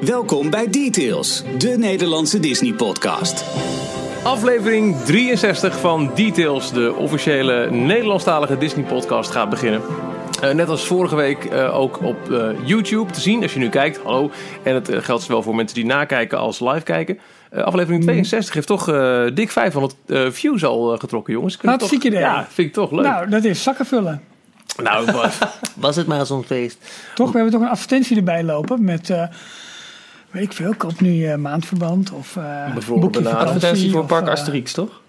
Welkom bij Details, de Nederlandse Disney-podcast. Aflevering 63 van Details, de officiële Nederlandstalige Disney-podcast, gaat beginnen. Uh, net als vorige week uh, ook op uh, YouTube te zien, als je nu kijkt. Hallo. En het geldt zowel voor mensen die nakijken als live kijken. aflevering 62 heeft toch dik 500 views al getrokken, jongens. Hartstikke idee. Ja, vind ik toch leuk. Nou, dat is zakken vullen. Nou, was, was het maar zo'n feest. Toch, we hebben toch een advertentie erbij lopen met weet ik veel, koop nu uh, maandverband of uh, Bijvoorbeeld een advertentie voor Park uh, Asterix, toch?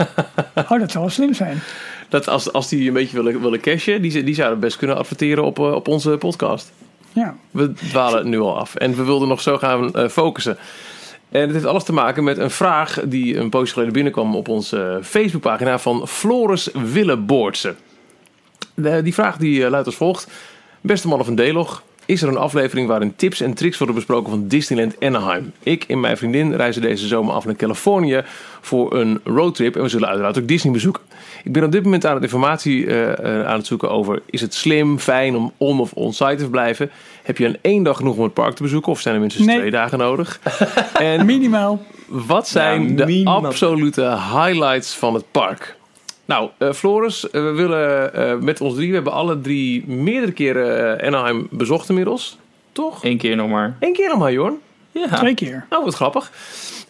oh, dat zou wel slim zijn. Dat als, als die een beetje willen, willen cashen, die, die zouden best kunnen adverteren op, op onze podcast. Ja. We dwalen nu al af en we wilden nog zo gaan focussen. En het heeft alles te maken met een vraag die een poosje geleden binnenkwam op onze Facebookpagina van Floris Willeboortse. Die vraag die luidt als volgt. Beste mannen van Delog, is er een aflevering waarin tips en tricks worden besproken van Disneyland Anaheim. Ik en mijn vriendin reizen deze zomer af naar Californië voor een roadtrip en we zullen uiteraard ook Disney bezoeken. Ik ben op dit moment aan het informatie uh, aan het zoeken over is het slim, fijn om on- of on-site te verblijven. Heb je een één dag genoeg om het park te bezoeken of zijn er minstens nee. twee dagen nodig? en minimaal. Wat zijn ja, de absolute highlights van het park? Nou, uh, Floris, uh, we willen uh, met ons drie, we hebben alle drie meerdere keren Anaheim bezocht inmiddels. Toch? Eén keer nog maar. Eén keer nog maar, Jorn. Ja. Twee keer. Nou, wat grappig.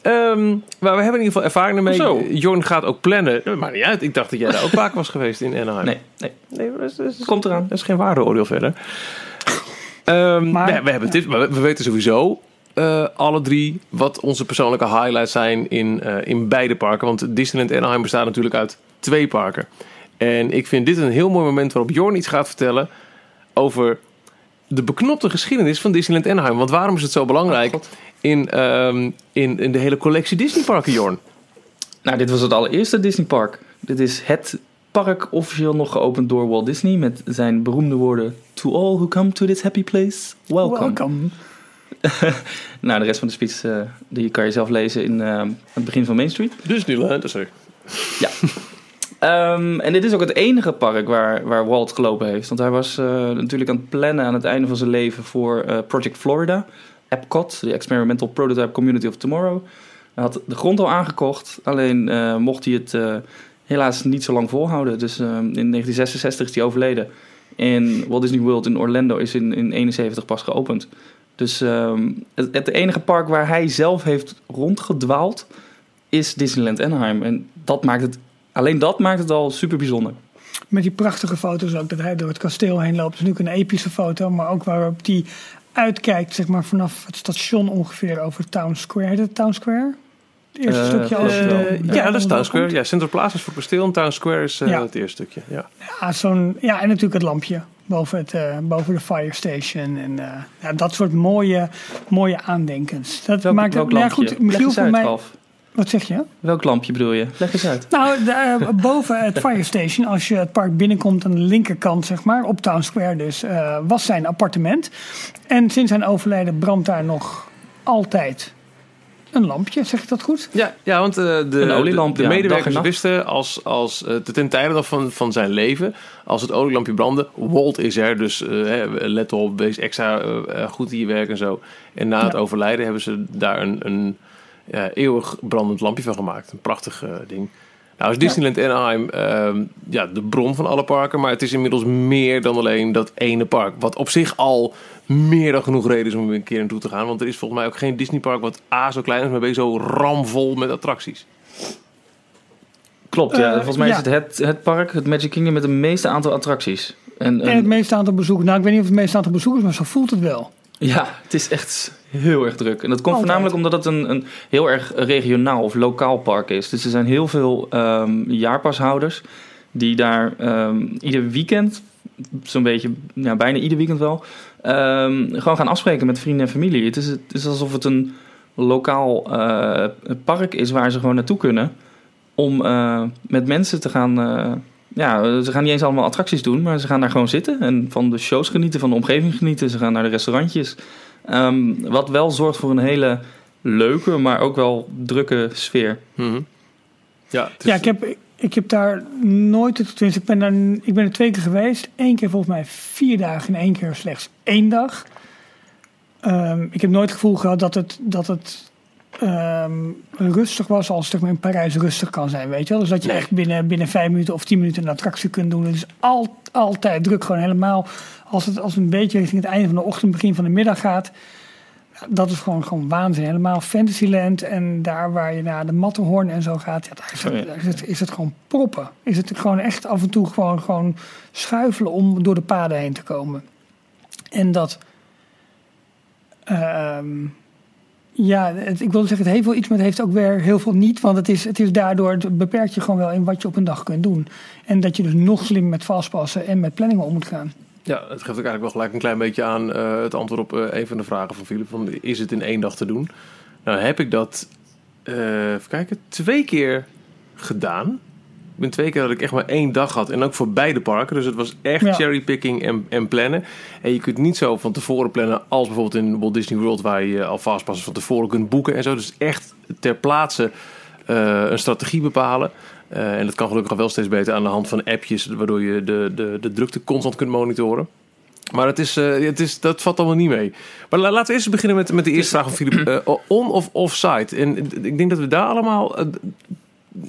Um, maar we hebben in ieder geval ervaring ermee. Zo. Jorn gaat ook plannen. Maakt niet uit. Ik dacht dat jij daar ook vaak was geweest in Anaheim. Nee, nee. nee dat is, dat is, Komt eraan. Dat is geen waardeoordeel verder. Um, maar, we, we, hebben tips, maar we, we weten sowieso uh, alle drie wat onze persoonlijke highlights zijn in, uh, in beide parken. Want Disneyland Anaheim bestaat natuurlijk uit twee parken. En ik vind dit een heel mooi moment waarop Jorn iets gaat vertellen over de beknopte geschiedenis van Disneyland Anaheim. Want waarom is het zo belangrijk oh, in, um, in, in de hele collectie Disneyparken, Jorn? Nou, dit was het allereerste Disneypark. Dit is het park officieel nog geopend door Walt Disney met zijn beroemde woorden: To all who come to this happy place, welcome. welcome. nou, de rest van de speech uh, die kan je zelf lezen in uh, het begin van Main Street. Disneyland, dat zeg Ja. um, en dit is ook het enige park waar, waar Walt gelopen heeft. Want hij was uh, natuurlijk aan het plannen aan het einde van zijn leven voor Project Florida. Epcot, de Experimental Prototype Community of Tomorrow. Hij had de grond al aangekocht, alleen mocht hij het helaas niet zo lang volhouden. Dus in 1966 is hij overleden. En Walt Disney World in Orlando is in 1971 pas geopend. Dus um, het, het, enige park waar hij zelf heeft rondgedwaald is Disneyland Anaheim. En dat maakt het, alleen dat maakt het al super bijzonder. Met die prachtige foto's ook, dat hij door het kasteel heen loopt. Dat is natuurlijk een epische foto, maar ook waarop hij uitkijkt, zeg maar vanaf het station ongeveer over Town Square. Heet het Town Square? Het eerste Eh, stukje als Uh, ja, dat is Town Square. komt. Ja, Central Plaza is voor het kasteel en Town Square is uh, Ja. het eerste stukje. Ja. Ja, zo'n, ja, en natuurlijk het lampje boven, het, eh, boven de fire station. En eh, ja, dat soort mooie, mooie aandenkens. Dat Welk, maakt welk het, ja, goed, Michiel, voor mij. Ralf. Wat zeg je? Welk lampje bedoel je? Leg eens uit. Nou, de, eh, boven het fire station, als je het park binnenkomt aan de linkerkant, zeg maar, op Town Square dus, eh, was zijn appartement. En sinds zijn overlijden brandt daar nog altijd een lampje, zeg ik dat goed? Ja, ja, want eh, de, Een olielamp, de, medewerkers wisten als, als uh, ten tijde nog van, van zijn leven, als het olielampje brandde, Walt is er, dus hè, let op, wees extra goed in je werk en zo. En na het overlijden hebben ze daar een, een ja, eeuwig brandend lampje van gemaakt. Een prachtig eh, ding. Nou is Disneyland Anaheim ehm, ja, de bron van alle parken, maar het is inmiddels meer dan alleen dat ene park. Wat op zich al meer dan genoeg reden is om er een keer naartoe te gaan. Want er is volgens mij ook geen Disneypark wat A zo klein is, maar B zo ramvol met attracties. Klopt, ja. Eh, Volgens mij ja. is het, het het park, het Magic Kingdom, met het meeste aantal attracties. En, En het meeste aantal bezoekers. Nou, ik weet niet of het meeste aantal bezoekers, maar zo voelt het wel. Ja, het is echt heel erg druk. En dat komt Altijd. voornamelijk omdat het een, een heel erg regionaal of lokaal park is. Dus er zijn heel veel ehm, jaarpashouders die daar ehm, ieder weekend, zo'n beetje, ja, bijna ieder weekend wel, ehm, gewoon gaan afspreken met vrienden en familie. Het is, het is alsof het een lokaal eh, park is waar ze gewoon naartoe kunnen om eh, met mensen te gaan. eh, ja, ze gaan niet eens allemaal attracties doen, maar ze gaan daar gewoon zitten en van de shows genieten, van de omgeving genieten. Ze gaan naar de restaurantjes. Ehm, wat wel zorgt voor een hele leuke, maar ook wel drukke sfeer. Mhm. Ja, het is- Ja, ik heb, ik heb daar nooit, tenminste, ik ben, daar, ik ben er twee keer geweest. Eén keer volgens mij vier dagen en één keer slechts één dag. Ehm, ik heb nooit het gevoel gehad dat het, dat het ehm, rustig was als het in Parijs rustig kan zijn, weet je wel. Dus dat je echt binnen, binnen vijf minuten of tien minuten een attractie kunt doen. Het is al, altijd druk, gewoon helemaal. Als het als een beetje richting het einde van de ochtend, begin van de middag gaat, dat is gewoon, gewoon waanzin. Helemaal Fantasyland en daar waar je naar de Matterhorn en zo gaat, ja, daar, is het, daar is, het, is het gewoon proppen. Is het gewoon echt af en toe gewoon, gewoon schuifelen om door de paden heen te komen. En dat, ehm, ja, ik wilde zeggen, het heeft wel iets, maar het heeft ook weer heel veel niet. Want het is, het is daardoor, het beperkt je gewoon wel in wat je op een dag kunt doen. En dat je dus nog slim met vastpassen en met planningen om moet gaan. Ja, het geeft ook eigenlijk wel gelijk een klein beetje aan uh, het antwoord op uh, een van de vragen van Philip. Is het in één dag te doen? Nou heb ik dat, uh, even kijken, twee keer gedaan. Ik ben twee keer dat ik echt maar één dag had. En ook voor beide parken. Dus het was echt ja. cherrypicking en, en plannen. En je kunt niet zo van tevoren plannen als bijvoorbeeld in Walt Disney World... waar je al vastpassen van tevoren kunt boeken en zo. Dus echt ter plaatse een strategie bepalen. Uh, en dat kan gelukkig wel steeds beter aan de hand van appjes, waardoor je de, de, de drukte constant kunt monitoren. Maar het is, uh, het is, dat valt allemaal niet mee. Maar laten we eerst beginnen met, met de eerste vraag van Filip. Uh, on of off-site? En ik denk dat we daar allemaal...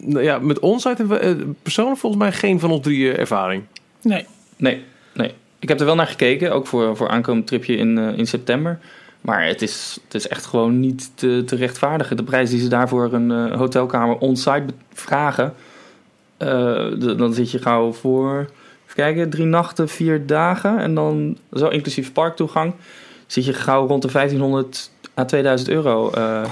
ja, met on-site hebben we persoonlijk volgens mij geen van ons drie ervaring. Nee. Nee, nee. Ik heb er wel naar gekeken, ook voor, voor aankomend tripje in, in september. Maar het is, het is echt gewoon niet te, te rechtvaardigen. De prijs die ze daarvoor een hotelkamer on-site vragen... Uh, dan zit je gauw voor, even kijken, drie nachten, vier dagen. En dan, zo inclusief parktoegang, zit je gauw rond de 1500 à 2000 euro uh,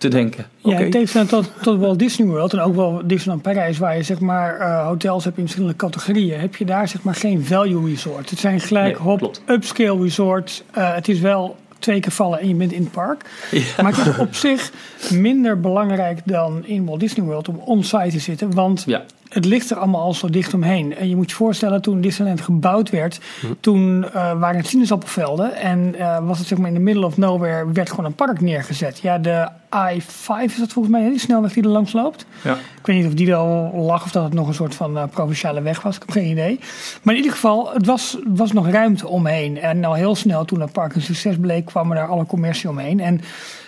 te denken. Ja, okay. heeft tot, tot Walt Disney World en ook wel Disneyland Parijs, waar je zeg maar uh, hotels hebt in verschillende categorieën, heb je daar zeg maar geen value resort. Het zijn gelijk nee, hop, upscale resorts. het is wel twee keer vallen en je bent in het park. Ja. Maar het is op zich minder belangrijk dan in Walt Disney World om on-site te zitten. Want ja. Het ligt er allemaal al zo dicht omheen. En je moet je voorstellen, toen Disneyland gebouwd werd, hm. toen uh, waren het sinaasappelvelden. En uh, was het zeg maar in the middle of nowhere, werd gewoon een park neergezet. Ja, de I-5 is dat volgens mij, die snelweg die er langs loopt. Ja. Ik weet niet of die er al lag of dat het nog een soort van uh, provinciale weg was. Ik heb geen idee. Maar in ieder geval, het was, was nog ruimte omheen. En al heel snel, toen het park een succes bleek, kwam er daar alle commercie omheen. En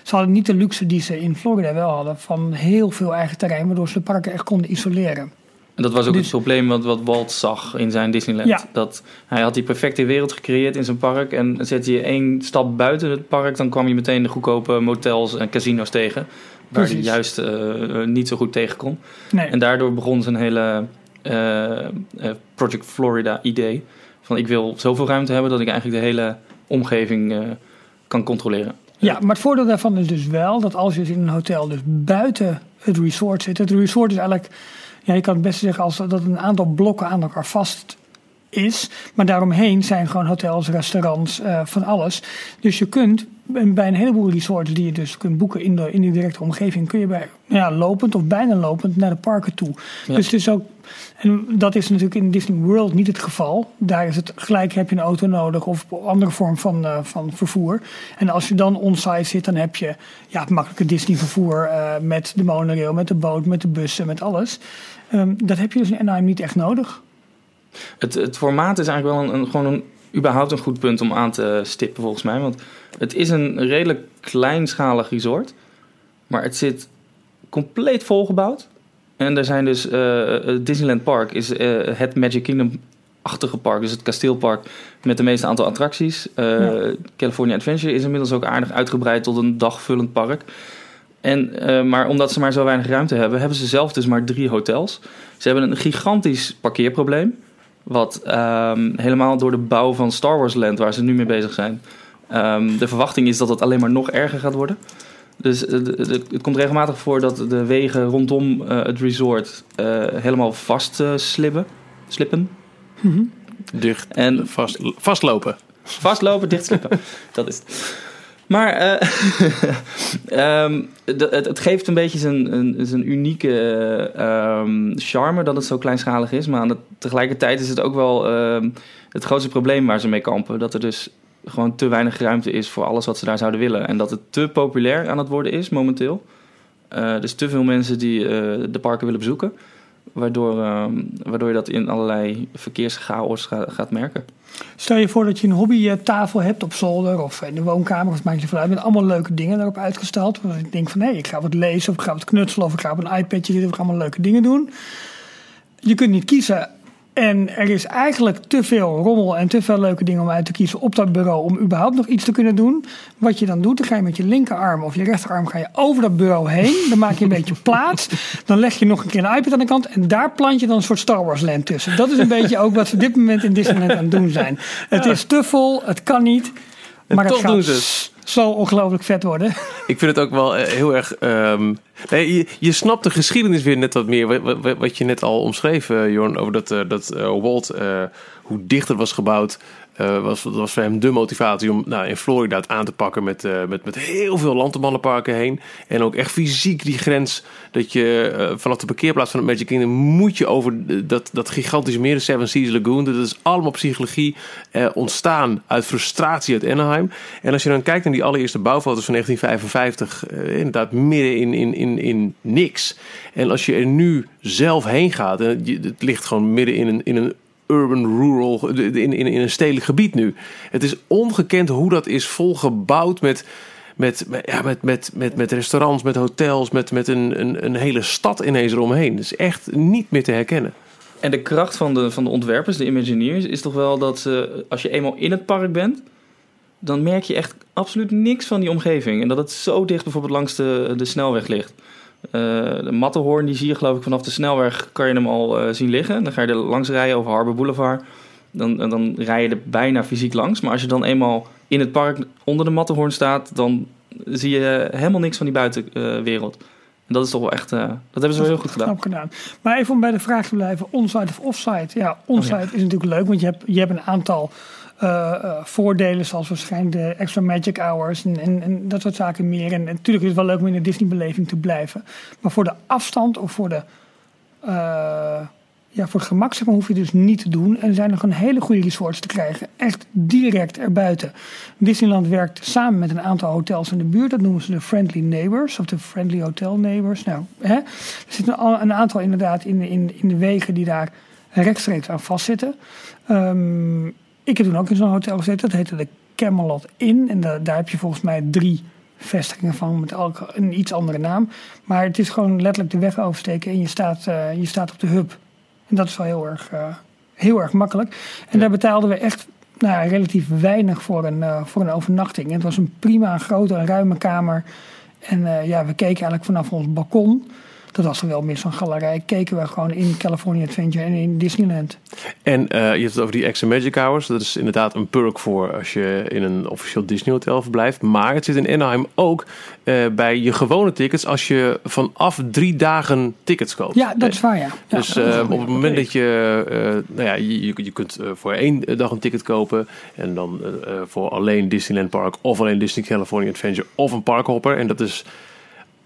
ze hadden niet de luxe die ze in Florida wel hadden van heel veel eigen terrein, waardoor ze de parken echt konden isoleren. En dat was ook dus, het probleem wat, wat Walt zag in zijn Disneyland. Ja. Dat hij had die perfecte wereld gecreëerd in zijn park. En zet je één stap buiten het park, dan kwam je meteen de goedkope motels en casinos tegen. Waar hij juist uh, niet zo goed tegen kon. Nee. En daardoor begon zijn hele uh, Project Florida idee. Van ik wil zoveel ruimte hebben dat ik eigenlijk de hele omgeving kan controleren. Ja, maar het voordeel daarvan is dus wel dat als je in een hotel dus buiten het resort zit. Het resort is eigenlijk, ja, je kan het best zeggen als dat een aantal blokken aan elkaar vast is. Maar daaromheen zijn gewoon hotels, restaurants, uh, van alles. Dus je kunt bij een heleboel resorts die je dus kunt boeken in de, in de directe omgeving, kun je bij ja, lopend of bijna lopend naar de parken toe. Ja. Dus het is ook, en dat is natuurlijk in Disney World niet het geval. Daar is het gelijk heb je een auto nodig of andere vorm van, uh, van vervoer. En als je dan on-site zit, dan heb je ja, het makkelijke Disney vervoer uh, met de monorail, met de boot, met de bussen, met alles. Um, dat heb je dus in Anaheim niet echt nodig. Het, het formaat is eigenlijk wel een, een, gewoon een, überhaupt een goed punt om aan te stippen volgens mij. Want het is een redelijk kleinschalig resort. Maar het zit compleet volgebouwd. En er zijn dus... Uh, Disneyland Park is uh, het Magic Kingdom-achtige park. Dus het kasteelpark met de meeste aantal attracties. Ja. California Adventure is inmiddels ook aardig uitgebreid tot een dagvullend park. En, uh, maar omdat ze maar zo weinig ruimte hebben, hebben ze zelf dus maar drie hotels. Ze hebben een gigantisch parkeerprobleem. Wat um, helemaal door de bouw van Star Wars Land, waar ze nu mee bezig zijn. Um, de verwachting is dat het alleen maar nog erger gaat worden. Dus uh, de, de, het komt regelmatig voor dat de wegen rondom uh, het resort uh, helemaal vast slippen. slippen. Mm -hmm. Dicht en vast, vastlopen. Vastlopen, dichtslippen. dat is het. Maar uh, um, het, het, geeft een beetje zijn, een, unieke um, charme dat het zo kleinschalig is. Maar aan tegelijkertijd is het ook wel um, het grootste probleem waar ze mee kampen. Dat er dus gewoon te weinig ruimte is voor alles wat ze daar zouden willen. En dat het te populair aan het worden is momenteel. Uh, dus te veel mensen die uh, de parken willen bezoeken. Waardoor, ehm, waardoor je dat in allerlei verkeerschaos ga- gaat merken. Stel je voor dat je een hobbytafel hebt op zolder of in de woonkamer, of maakt niet veel uit, met allemaal leuke dingen daarop uitgestald. Want ik denk van hé, ik ga wat lezen of ik ga wat knutselen of ik ga op een iPadje zitten of ik allemaal leuke dingen doen. Je kunt niet kiezen. En er is eigenlijk te veel rommel en te veel leuke dingen om uit te kiezen op dat bureau om überhaupt nog iets te kunnen doen. Wat je dan doet, dan ga je met je linkerarm of je rechterarm ga je over dat bureau heen. Dan maak je een beetje plaats. Dan leg je nog een keer een iPad aan de kant en daar plant je dan een soort Star Wars land tussen. Dat is een beetje ook wat ze op dit moment in Disneyland aan het doen zijn. Het is te vol, het kan niet. En Maar het gaat zo ongelooflijk vet worden. Ik vind het ook wel eh, heel erg. ehm, je, je snapt de geschiedenis weer net wat meer. Wat, je net al omschreef, eh, Jorn, over dat, eh, dat Walt, eh, hoe dicht het was gebouwd. Eh, was, dat was voor hem de motivatie om nou, in Florida het aan te pakken met, eh, met, met heel veel landemannenparken heen. En ook echt fysiek die grens dat je eh, vanaf de parkeerplaats van het Magic Kingdom moet je over dat, dat gigantische meer, de Seven Seas Lagoon. Dat is allemaal psychologie ontstaan uit frustratie uit Anaheim. En als je dan kijkt naar die allereerste bouwfoto's van 1955, eh, inderdaad midden in, in, in, in niks. En als je er nu zelf heen gaat, en het ligt gewoon midden in een, in een urban, rural, in, in, in een stedelijk gebied nu. Het is ongekend hoe dat is volgebouwd met, met, ja, met, met, met, met restaurants, met hotels, met, met een, een, een hele stad ineens eromheen. Het is echt niet meer te herkennen. En de kracht van de, van de ontwerpers, de Imagineers, is toch wel dat als je eenmaal in het park bent, dan merk je echt absoluut niks van die omgeving. En dat het zo dicht bijvoorbeeld langs de, de snelweg ligt. Eh, de Matterhorn, die zie je geloof ik vanaf de snelweg, kan je hem al eh, zien liggen. Dan ga je er langs rijden over Harbor Boulevard. Dan, dan rij je er bijna fysiek langs. Maar als je dan eenmaal in het park onder de Matterhorn staat, dan zie je helemaal niks van die buitenwereld. En dat is toch wel echt, eh, dat hebben ze wel heel goed gedaan. Gedaan. Maar even om bij de vraag te blijven, onsite of offsite. Ja, onsite Oh ja. is natuurlijk leuk, want je hebt, je hebt een aantal voordelen, zoals waarschijnlijk de extra magic hours en, en, dat soort zaken meer. En, natuurlijk is het wel leuk om in de Disney-beleving te blijven. Maar voor de afstand of voor de... eh, ja, voor het gemak zeg maar, hoef je dus niet te doen. En er zijn nog een hele goede resorts te krijgen. Echt direct erbuiten. Disneyland werkt samen met een aantal hotels in de buurt. Dat noemen ze de Friendly Neighbors. Of de Friendly Hotel Neighbors. Nou, hè? Er zitten een aantal inderdaad in de, in, in de wegen die daar rechtstreeks aan vastzitten. Ehm, ik heb toen ook in zo'n hotel gezeten. Dat heette de Camelot Inn. En da- daar heb je volgens mij drie vestigingen van met elk een iets andere naam. Maar het is gewoon letterlijk de weg oversteken en je staat, eh, je staat op de hub. En dat is wel heel erg, eh, heel erg makkelijk. En daar betaalden we echt nou, ja, relatief weinig voor een, eh, voor een overnachting. En het was een prima, grote en ruime kamer. En ja, we keken eigenlijk vanaf ons balkon. Dat was er wel meer zo'n galerij. Keken we gewoon in California Adventure en in Disneyland. En eh, je hebt het over die extra magic hours. Dat is inderdaad een perk voor als je in een officieel Disney hotel verblijft. Maar het zit in Anaheim ook eh, bij je gewone tickets als je vanaf drie dagen tickets koopt. Ja, dat is waar, ja. Ja, dus eh, op het moment dat je, nou ja, je, je, kunt voor één dag een ticket kopen. En dan voor alleen Disneyland Park of alleen Disney California Adventure of een parkhopper. En dat is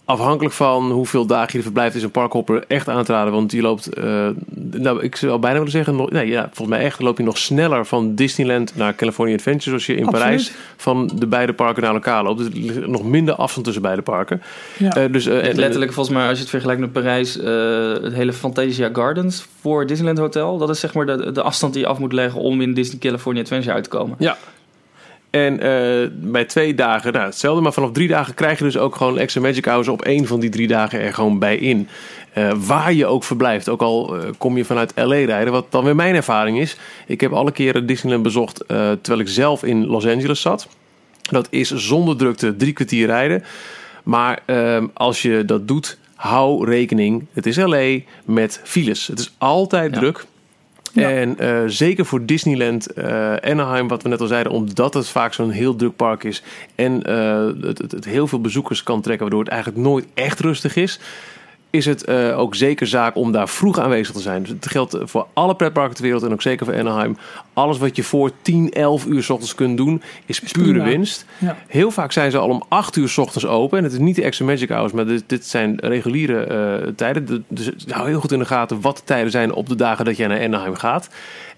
afhankelijk van hoeveel dagen je er verblijft, is een parkhopper echt aan te raden. Want die loopt, eh, nou, ik zou bijna willen zeggen, nog, nee, ja, volgens mij echt loop je nog sneller van Disneyland naar California Adventure. Als je in Absoluut. Parijs van de beide parken naar elkaar loopt. Dus er ligt nog minder afstand tussen beide parken. Ja. Eh, dus, eh, en- Letterlijk, volgens mij, als je het vergelijkt met Parijs, eh, het hele Fantasia Gardens voor Disneyland Hotel, dat is zeg maar de, de afstand die je af moet leggen om in Disney California Adventure uit te komen. Ja. En eh, bij twee dagen, nou hetzelfde, maar vanaf drie dagen krijg je dus ook gewoon extra Magic Hours op één van die drie dagen er gewoon bij in. Eh, waar je ook verblijft. Ook al eh, kom je vanuit LA rijden, wat dan weer mijn ervaring is. Ik heb alle keren Disneyland bezocht terwijl ik zelf in Los Angeles zat. Dat is zonder drukte drie kwartier rijden. Maar ehm, als je dat doet, hou rekening. Het is LA met files. Het is altijd Ja. druk. En eh, zeker voor Disneyland eh, Anaheim, wat we net al zeiden, omdat het vaak zo'n heel druk park is. En eh, het, het heel veel bezoekers kan trekken, waardoor het eigenlijk nooit echt rustig is. Is het eh, ook zeker zaak om daar vroeg aanwezig te zijn. Dus het geldt voor alle pretparken ter wereld en ook zeker voor Anaheim. Alles wat je voor 10, 11 uur s ochtends kunt doen, is, pure prima. winst. Ja. Heel vaak zijn ze al om 8 uur s ochtends open. En het is niet de extra magic hours, maar dit, dit zijn reguliere eh, tijden. De- Dus hou heel goed in de gaten wat de tijden zijn op de dagen dat jij naar Anaheim gaat.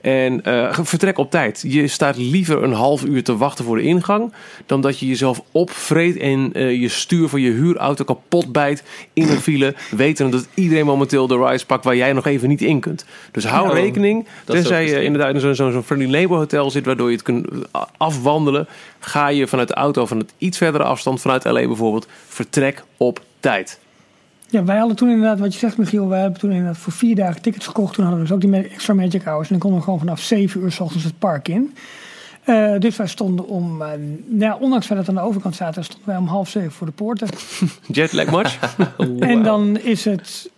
En eh, vertrek op tijd. Je staat liever een half uur te wachten voor de ingang. dan dat je jezelf opvreet en eh, je stuur van je huurauto kapot bijt in een file. Weten dat iedereen momenteel de rides pakt waar jij nog even niet in kunt. Dus hou Ja, rekening. Tenzij je inderdaad in zo'n zo'n zo'n friendly neighbor hotel zit, waardoor je het kunt afwandelen. Ga je vanuit de auto van het iets verdere afstand, vanuit LA bijvoorbeeld, vertrek op tijd. Ja, wij hadden toen inderdaad, wat je zegt Michiel, wij hebben toen inderdaad voor vier dagen tickets gekocht. Toen hadden we dus ook die extra magic hours. En dan konden we gewoon vanaf zeven uur s ochtends het park in. Eh, dus wij stonden om, eh, ja, ondanks dat het aan de overkant zaten, stonden wij om half zeven voor de poorten. Jetlag much? En dan is het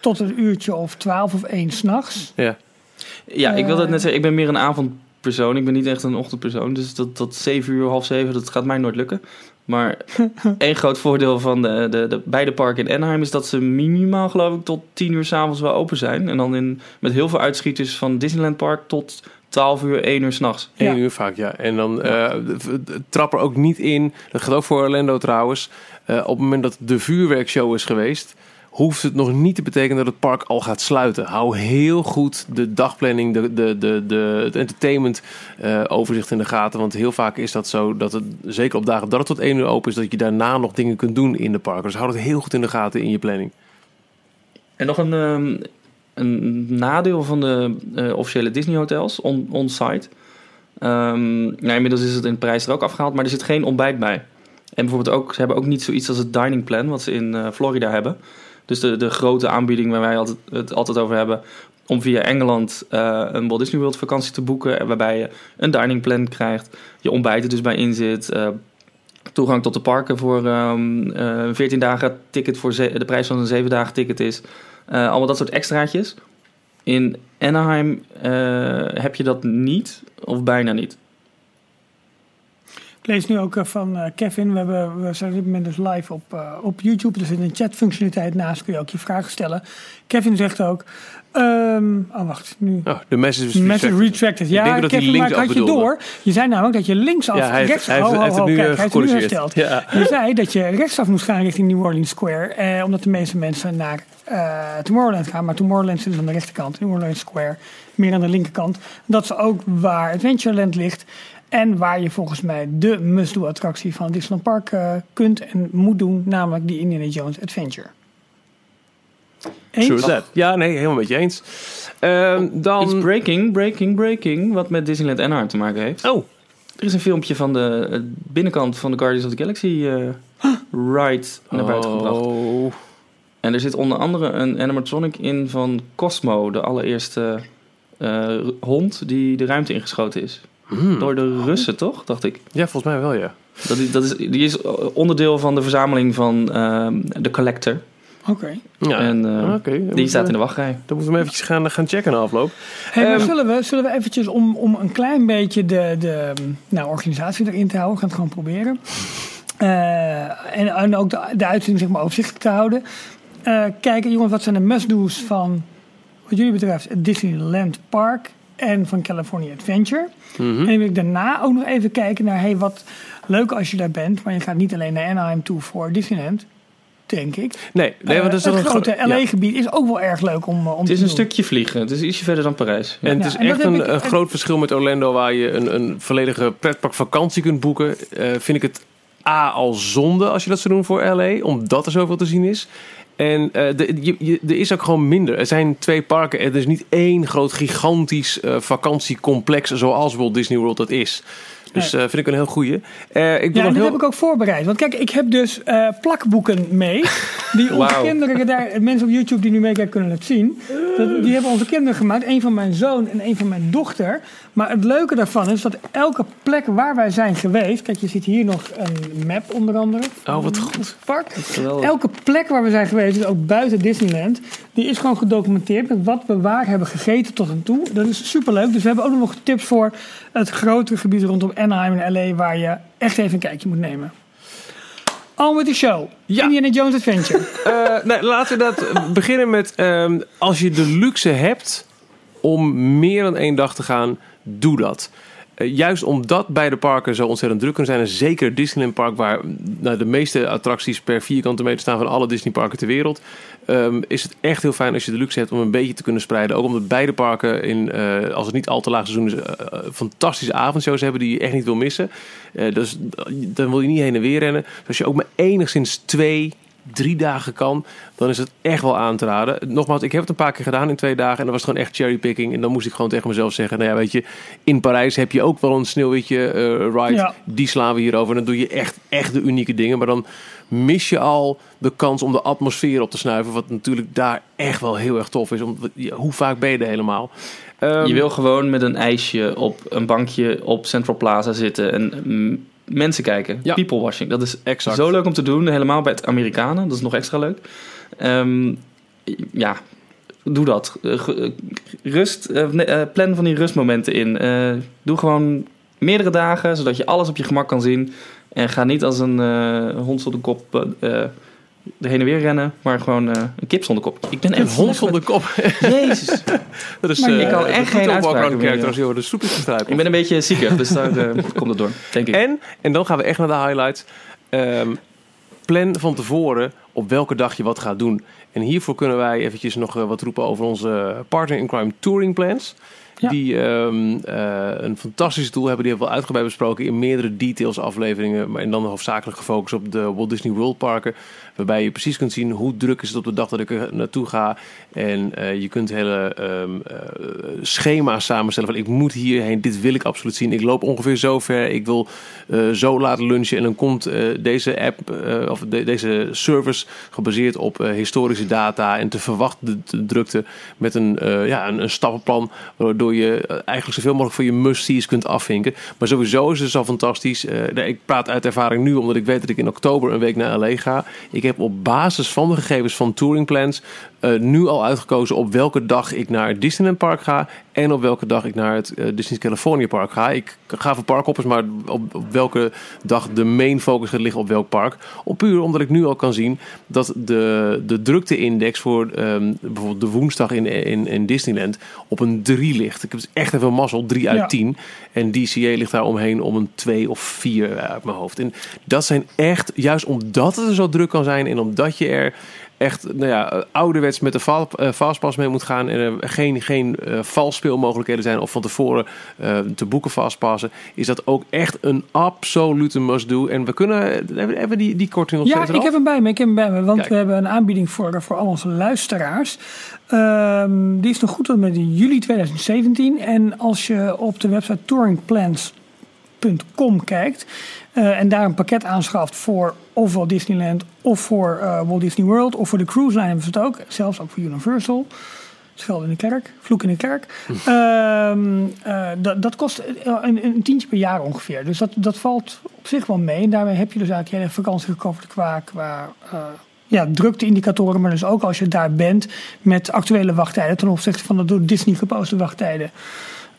tot een uurtje of twaalf of één s'nachts. ja. Ja, ik wilde het Eh. net zeggen. Ik ben meer een avondpersoon. Ik ben niet echt een ochtendpersoon. Dus dat, dat 7 uur, half 7, dat gaat mij nooit lukken. Maar één groot voordeel van de, de, de beide parken in Anaheim is dat ze minimaal, geloof ik, tot 10 uur s'avonds wel open zijn. En dan in, met heel veel uitschieters van Disneyland Park tot 12 uur, 1 uur s'nachts. Eén Ja. uur vaak, ja. En dan eh, trap er ook niet in. Dat gaat ook voor Orlando trouwens. Eh, op het moment dat de vuurwerkshow is geweest, hoeft het nog niet te betekenen dat het park al gaat sluiten. Hou heel goed de dagplanning, de, de, de, de, het entertainment eh, overzicht in de gaten. Want heel vaak is dat zo dat het, zeker op dagen dat het tot één uur open is, dat je daarna nog dingen kunt doen in de parken. Dus hou het heel goed in de gaten in je planning. En nog een, ehm, een nadeel van de eh, officiële Disney hotels on- on-site. Ehm, nou, inmiddels is het in de prijs er ook afgehaald, maar er zit geen ontbijt bij. En bijvoorbeeld ook, ze hebben ook niet zoiets als het dining plan, wat ze in eh, Florida hebben. Dus de, de grote aanbieding waar wij altijd, het altijd over hebben, om via Engeland eh, een Walt Disney World vakantie te boeken, en waarbij je een dining plan krijgt, je ontbijt er dus bij in zit, eh, toegang tot de parken voor ehm eh, een 14 dagen ticket voor de prijs van een 7 dagen ticket is. Eh, allemaal dat soort extraatjes. In Anaheim eh, heb je dat niet of bijna niet. Ik lees nu ook eh, van eh, Kevin. We, hebben, we zijn op dit moment dus live op, eh, op YouTube. Er zit een chatfunctionaliteit naast. Kun je ook je vragen stellen. Kevin zegt ook... ehm, oh, wacht. Nu... Oh, de message is retracted. retracted. Ik Ja, denk dat hij Kevin, maar ik had je door. Je zei namelijk dat je linksaf... Ja, hij heeft, rechts, hij heeft, oh, hij heeft oh, nu hij heeft het nu gecorrigeerd. hersteld. Ja. Je zei dat je rechtsaf moest gaan richting New Orleans Square. Eh, omdat de meeste mensen naar Tomorrowland gaan. Maar Tomorrowland zit aan de rechterkant. New Orleans Square meer aan de linkerkant. Dat is ook waar Adventureland ligt. En waar je volgens mij de must-do attractie van Disneyland Park eh, kunt en moet doen. Namelijk die Indiana Jones Adventure. Eens? True that. Ja, nee, helemaal met je eens. Ehm, dan... Iets breaking, breaking, breaking, wat met Disneyland Anaheim te maken heeft. Oh, Er is een filmpje van de eh, binnenkant van de Guardians of the Galaxy eh, ride naar buiten gebracht. Oh. En er zit onder andere een animatronic in van Cosmo, de allereerste eh, hond die de ruimte ingeschoten is. Hmm. Door de Russen, toch? Dacht ik. Ja, volgens mij wel, ja. Dat is, dat is, die is onderdeel van de verzameling van ehm, de Collector. Oké. ja. En eh, Oké, dan die staat we- in de wachtrij. Dan moeten we hem eventjes gaan, gaan checken na afloop. Hey, maar Ehm, zullen, we, zullen we eventjes om, om een klein beetje de, de nou, organisatie erin te houden, we gaan het gewoon proberen. Eh, en, en ook de, de uitzending zeg maar, overzichtelijk te houden. Eh, kijken, jongens, wat zijn de must-do's van, wat jullie betreft, het Disneyland Park en van California Adventure. Mhm. En dan wil ik daarna ook nog even kijken naar, hey, wat leuk als je daar bent, maar je gaat niet alleen naar Anaheim toe voor Disneyland, denk ik. Nee, nee want Eh, wel het grote ja. LA-gebied is ook wel erg leuk om, om Het is een stukje vliegen. Het is ietsje verder dan Parijs. Ja. En het is en echt heb een, ik- een groot verschil met Orlando, waar je een, een volledige pretparkvakantie kunt boeken. Eh, vind ik het A al zonde als je dat zou doen voor LA, omdat er zoveel te zien is. En eh, de, je, je- er is ook gewoon minder. Er zijn twee parken. Er is niet één groot gigantisch eh, vakantiecomplex zoals Walt Disney World dat is. Dus eh, vind ik een heel goeie. Ik Ja, dit heel... heb ik ook voorbereid. Want kijk, ik heb dus plakboeken mee. Die onze kinderen daar, mensen op YouTube die nu meekijken kunnen het zien. Dat, die hebben onze kinderen gemaakt. Een van mijn zoon en een van mijn dochter. Maar het leuke daarvan is dat elke plek waar wij zijn geweest. Kijk, je ziet hier nog een map onder andere. Oh, wat goed. het Park. Elke plek waar we zijn geweest, dus ook buiten Disneyland, die is gewoon gedocumenteerd met wat we waar hebben gegeten tot en toe. Dat is superleuk. Dus we hebben ook nog tips voor het grotere gebied rondom Anaheim en LA waar je echt even een kijkje moet nemen. Al met de show. Ja. Indiana Jones Adventure. Eh, nee, laten we dat beginnen met... ehm, als je de luxe hebt om meer dan één dag te gaan, doe dat. Eh, juist omdat beide parken zo ontzettend druk kunnen zijn... en zeker Disneyland Park... waar nou, de meeste attracties per vierkante meter staan... van alle Disney parken ter wereld... ehm, is het echt heel fijn als je de luxe hebt om een beetje te kunnen spreiden. Ook omdat beide parken, in, eh, als het niet al te laag seizoen is... eh, fantastische avondshows hebben die je echt niet wil missen. Dus dan wil je niet heen en weer rennen. Dus als je ook maar enigszins twee drie dagen kan, dan is het echt wel aan te raden. Nogmaals, ik heb het een paar keer gedaan in twee dagen en dan was het gewoon echt cherrypicking. En dan moest ik gewoon tegen mezelf zeggen, nou ja, weet je, in Parijs heb je ook wel een sneeuwwitje eh, ride. Ja. Die slaan we hier over. En dan doe je echt, echt de unieke dingen. Maar dan mis je al de kans om de atmosfeer op te snuiven. Wat natuurlijk daar echt wel heel erg tof is. Om, ja, hoe vaak ben je er helemaal? Ehm, Je wil gewoon met een ijsje op een bankje op Central Plaza zitten en mm, mensen kijken. Ja. People watching. Dat is Exact. zo leuk om te doen. Helemaal bij het Amerikanen. Dat is nog extra leuk. Ehm, ja, doe dat. Eh, eh, Rust, eh, plan van die rustmomenten in. Doe gewoon meerdere dagen, zodat je alles op je gemak kan zien. En ga niet als een eh, hond zonder kop eh, eh, de heen en weer rennen, maar gewoon eh, een kip zonder kop. Ik ben Een echt hond zonder kop. Jezus. Dat is Maar eh, ik kan de echt geen background meer, als je over de soep is gestruikeld. Ik ben een beetje ziekig, dus daar eh, komt het door, denk ik. En, en dan gaan we echt naar de highlights. Ehm, plan van tevoren op welke dag je wat gaat doen. En hiervoor kunnen wij eventjes nog eh, wat roepen over onze partner in crime touring plans. Die eh, een fantastische tool hebben. Die hebben we uitgebreid besproken in meerdere details afleveringen. Maar en dan hoofdzakelijk gefocust op de Walt Disney World parken. Waarbij je precies kunt zien hoe druk is het op de dag dat ik er naartoe ga. En eh, je kunt hele ehm, eh, schema's samenstellen. Van ik moet hierheen, dit wil ik absoluut zien. Ik loop ongeveer zo ver. Ik wil zo laten lunchen. En dan komt deze app of de- deze service gebaseerd op historische data. En te verwachten de, drukte met een, ja, een, stappenplan. Je eh, eigenlijk zoveel mogelijk van je must-sees kunt afvinken. Maar sowieso is het dus al fantastisch. Eh, ik praat uit ervaring nu, omdat ik weet dat ik in oktober een week naar LA ga. Ik heb op basis van de gegevens van Touring Plans eh, nu al uitgekozen op welke dag ik naar Disneyland Park ga. En op welke dag ik naar het eh, Disney's California Park ga. Ik ga voor parkhoppers, maar op, op welke dag de main focus gaat liggen op welk park. Op puur omdat ik nu al kan zien dat de, de drukte-index voor ehm, bijvoorbeeld de woensdag in, in, in Disneyland op een 3 ligt. Ik heb dus echt even mazzel, 3 uit Ja. 10. En DCA ligt daar omheen om een 2 of 4 uit mijn hoofd. En dat zijn echt, juist omdat het er zo druk kan zijn en omdat je er echt nou ja, ouderwets met de val- eh, fastpass mee moet gaan en er geen, geen valspeelmogelijkheden zijn of van tevoren eh, te boeken fastpassen, is dat ook echt een absolute must-do. En we kunnen, hebben, die, die korting nog Ja, steeds ik heb hem bij me. Ik heb hem bij me, want Kijk. we hebben een aanbieding voor, voor al onze luisteraars. Ehm, die is nog goed tot met juli 2017. En als je op de website touringplans.com kijkt eh, en daar een pakket aanschaft voor ofwel Disneyland of voor eh, Walt Disney World of voor de cruise line hebben ze het ook, zelfs ook voor Universal. Scheld in de kerk, vloek in de kerk. Ehm, eh, dat, dat kost een, een tientje per jaar ongeveer. Dus dat, dat valt op zich wel mee. En daarmee heb je dus eigenlijk hele vakantie gecoverd qua, qua ja, drukte-indicatoren. Maar dus ook als je daar bent met actuele wachttijden ten opzichte van de door Disney geposte wachttijden.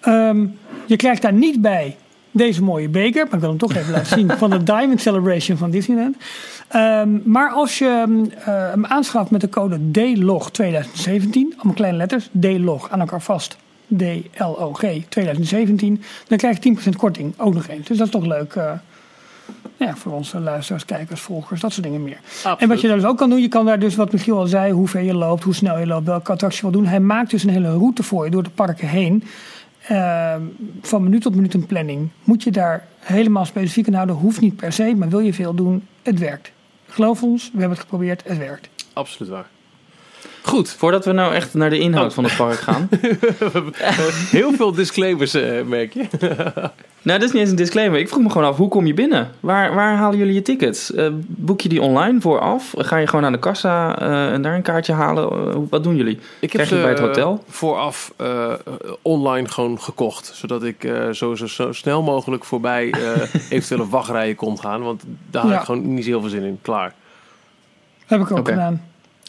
Ehm, je krijgt daar niet bij deze mooie beker, maar ik wil hem toch even laten zien, van de Diamond Celebration van Disneyland. Ehm, maar als je eh, hem aanschaft met de code DLOG 2017, allemaal kleine letters, DLOG aan elkaar vast, D-L-O-G 2017, dan krijg je 10% korting ook nog eens. Dus dat is toch leuk eh, ja, voor onze luisteraars, kijkers, volgers, dat soort dingen meer. En wat je daar dus ook kan doen, je kan daar dus, wat Michiel al zei, hoe ver je loopt, hoe snel je loopt, welke attractie je wil doen. Hij maakt dus een hele route voor je door de parken heen. Ehm, van minuut tot minuut een planning. Moet je daar helemaal specifiek aan houden, hoeft niet per se, maar wil je veel doen, het werkt. Geloof ons, we hebben het geprobeerd, het werkt. Absoluut waar. Goed, Voordat we nou echt naar de inhoud Oh. van het park gaan. heel veel disclaimers eh, merk je. nou, dit is niet eens een disclaimer. Ik vroeg me gewoon af, hoe kom je binnen? Waar, waar halen jullie je tickets? Eh, boek je die online vooraf? Ga je gewoon aan de kassa eh, en daar een kaartje halen? Wat doen jullie? Ik heb Krijg je ze bij het hotel? vooraf eh, online gewoon gekocht. Zodat ik eh, zo, zo, zo snel mogelijk voorbij eh, eventuele wachtrijen kon gaan. Want daar had ik gewoon niet heel veel zin in. Klaar. Heb ik ook gedaan.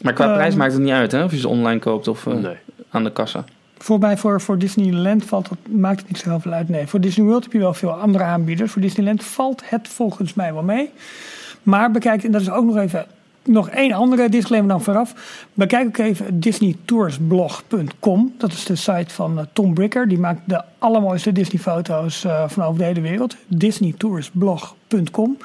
Maar qua Ehm, prijs maakt het niet uit, hè? Of je ze online koopt of eh, Nee. aan de kassa. Voor mij, voor, voor Disneyland valt dat, maakt het niet zo heel veel uit. Nee, voor Disney World heb je wel veel andere aanbieders. Voor Disneyland valt het volgens mij wel mee. Maar bekijk, en dat is ook nog even nog één andere disclaimer dan vooraf. Bekijk ook even disneytoursblog.com. Dat is de site van eh, Tom Bricker. Die maakt de allermooiste Disney-foto's eh, van over de hele wereld. disneytoursblog.com.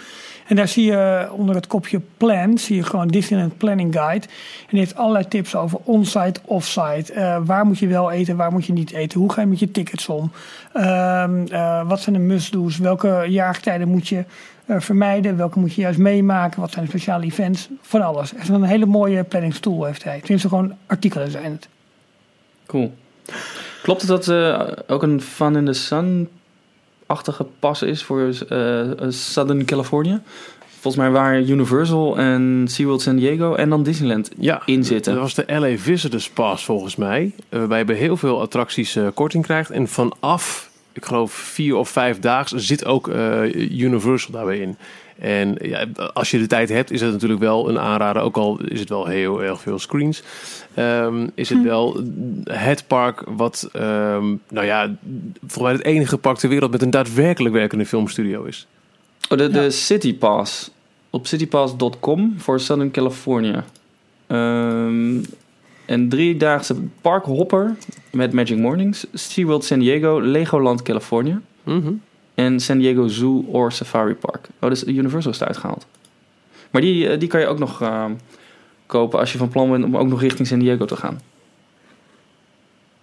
En daar zie je onder het kopje plan, zie je gewoon Disneyland Planning Guide. En die heeft allerlei tips over onsite, offsite. Eh, waar moet je wel eten, waar moet je niet eten? Hoe ga je met je tickets om? Ehm, eh, wat zijn de must-do's? Welke jaartijden moet je eh, vermijden? Welke moet je juist meemaken? Wat zijn de speciale events? Van alles. Echt een hele mooie planningstool heeft hij. Tenminste, gewoon artikelen zijn het. Cool. Klopt het dat ook een Fun in the Sun-achtige pas is voor eh, Southern California? Volgens mij waren Universal en SeaWorld San Diego en dan Disneyland Ja, in zitten. Dat was de LA Visitors Pass volgens mij. eh, Waarbij je heel veel attracties eh, korting krijgt. En vanaf, ik geloof vier of vijf daags, zit ook eh, Universal daarbij in. En ja, als je de tijd hebt, is het natuurlijk wel een aanrader. Ook al is het wel heel erg veel screens. ehm, is het wel het park wat, ehm, nou ja, volgens mij het enige park ter wereld met een daadwerkelijk werkende filmstudio is. Oh, de, de Ja. City Pass. Op citypass.com voor Southern California. Ehm, een driedaagse parkhopper met Magic Mornings. SeaWorld San Diego, Legoland California. Mhm. En San Diego Zoo or Safari Park. Oh, dus Universal is uitgehaald. Maar die, eh, die kan je ook nog ehm, kopen als je van plan bent om ook nog richting San Diego te gaan.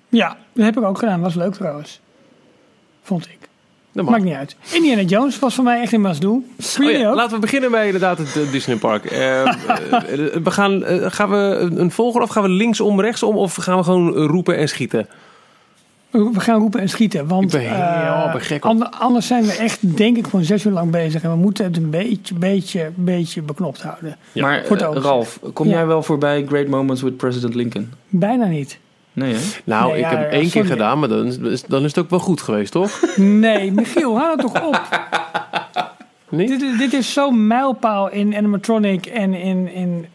Ja, dat heb ik ook gedaan. Was leuk trouwens. Vond ik. Dat mag. Maakt niet uit. Indiana Jones was voor mij echt een must-do. Oh ja, laten we beginnen bij inderdaad het eh, Disney Park. Eh, eh, we gaan, eh, gaan we een een volger of gaan we linksom, rechtsom of gaan we gewoon roepen en schieten? We gaan roepen en schieten. Want Ik ben heel eh, gek anders zijn we echt, denk ik, gewoon zes uur lang bezig. En we moeten het een beetje, beetje, beetje beknopt houden. Ja, maar eh. Ralf, kom Ja. jij wel voorbij Great Moments with President Lincoln? Bijna niet. Nee hè? Nou, Nee, ik ja, heb ja, één keer gedaan, maar dan is, dan is het ook wel goed geweest, toch? Nee, Michiel, hou het toch op. Niet? Dit, is- dit is zo'n mijlpaal in animatronic en in... in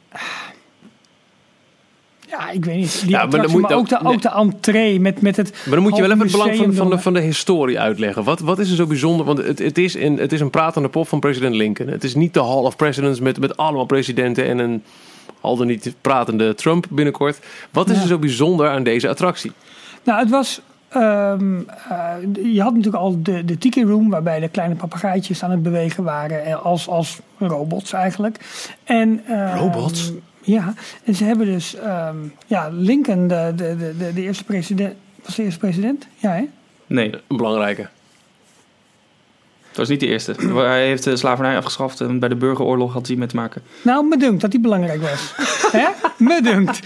ja, ik weet niet. Die Ja, maar dan attractie, moet maar, je ook, de, ook- ook de entree met, met het... Maar dan moet je wel even het belang van, van, de, van de historie uitleggen. Wat, wat is er zo bijzonder? Want het, het, is een, het is een pratende pop van president Lincoln. Het is niet de Hall of Presidents met, met allemaal presidenten en een al dan niet pratende Trump binnenkort. Wat is Ja. er zo bijzonder aan deze attractie? Nou, het was. ehm, eh, je had natuurlijk al de, de Tiki Room, waarbij de kleine papegaaitjes aan het bewegen waren, eh, als, als robots eigenlijk. En, ehm, Robots? Ja, en ze hebben dus. ehm, ja, Lincoln, de, de, de, de, eerste president. Was de eerste president? Ja, hè? Nee, Een belangrijke. dat was niet de eerste. Hij heeft de slavernij afgeschaft en bij de burgeroorlog had hij met te maken. Nou, me dunkt dat die belangrijk was. Hè? Me dunkt.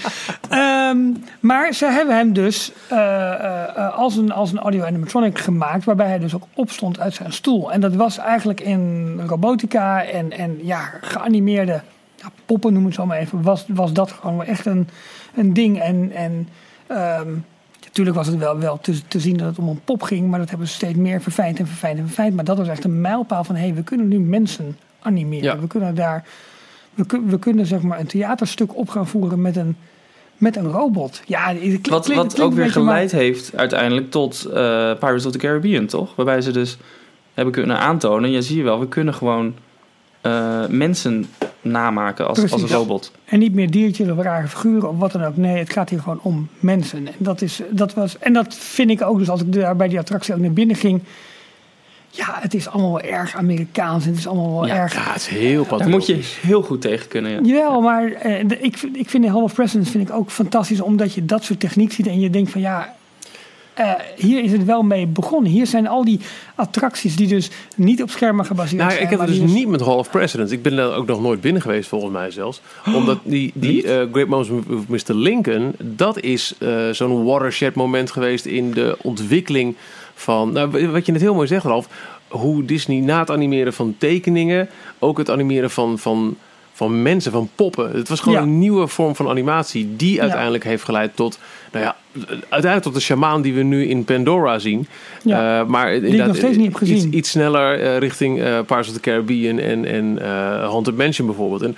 Ehm, maar ze hebben hem dus eh, eh, eh, als, een, als een audio animatronic gemaakt, waarbij hij dus ook opstond uit zijn stoel. En dat was eigenlijk in robotica en, en ja, geanimeerde ja, poppen, noem het zo maar even, was, was dat gewoon echt een, een ding. En, en ehm, natuurlijk was het wel, wel te, te zien dat het om een pop ging, maar dat hebben ze steeds meer verfijnd en verfijnd en verfijnd. Maar dat was echt een mijlpaal van, hé, hey, we kunnen nu mensen animeren. Ja. We kunnen daar we, we kunnen zeg maar een theaterstuk op gaan voeren met een, met een robot. Ja, klinkt, Wat, klinkt- wat klinkt ook weer maar- geleid heeft uiteindelijk tot eh, Pirates of the Caribbean, toch? Waarbij ze dus hebben kunnen aantonen, ja zie je wel, we kunnen gewoon eh, mensen namaken als, als een robot. En niet meer diertjes of rare figuren of wat dan ook. Nee, het gaat hier gewoon om mensen. En dat, is, dat, was, en dat vind ik ook, dus als ik daar bij die attractie ook naar binnen ging. Ja, het is allemaal wel erg Amerikaans. Het is allemaal wel Ja, erg. Ja, het is heel Daar moet je heel goed tegen kunnen, ja. Jawel, maar eh, de- ik, vind- ik vind de Hall of Presidents vind ik ook fantastisch. Omdat je dat soort techniek ziet en je denkt van ja... eh, hier is het wel mee begonnen. Hier zijn al die attracties die dus niet op schermen gebaseerd Nou, zijn. ik heb het dus die niet met Hall of Presidents. Ik ben daar ook nog nooit binnen geweest, volgens mij zelfs. Omdat die, die eh, Great Moments with Mr. Lincoln, dat is eh, zo'n watershed moment geweest in de ontwikkeling van... Nou, wat je net heel mooi zegt, Ralf. Hoe Disney na het animeren van tekeningen, ook het animeren van... van van mensen, van poppen. Het was gewoon Ja. een nieuwe vorm van animatie die uiteindelijk heeft geleid tot, nou ja, uiteindelijk tot de shamaan die we nu in Pandora zien. Ja. Eh, maar ik inderdaad, nog steeds niet heb gezien. Iets, iets sneller eh, richting eh Pirates of the Caribbean en, en Haunted Mansion bijvoorbeeld. En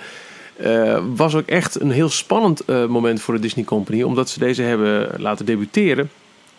was ook echt een heel spannend moment voor de Disney Company, omdat ze deze hebben laten debuteren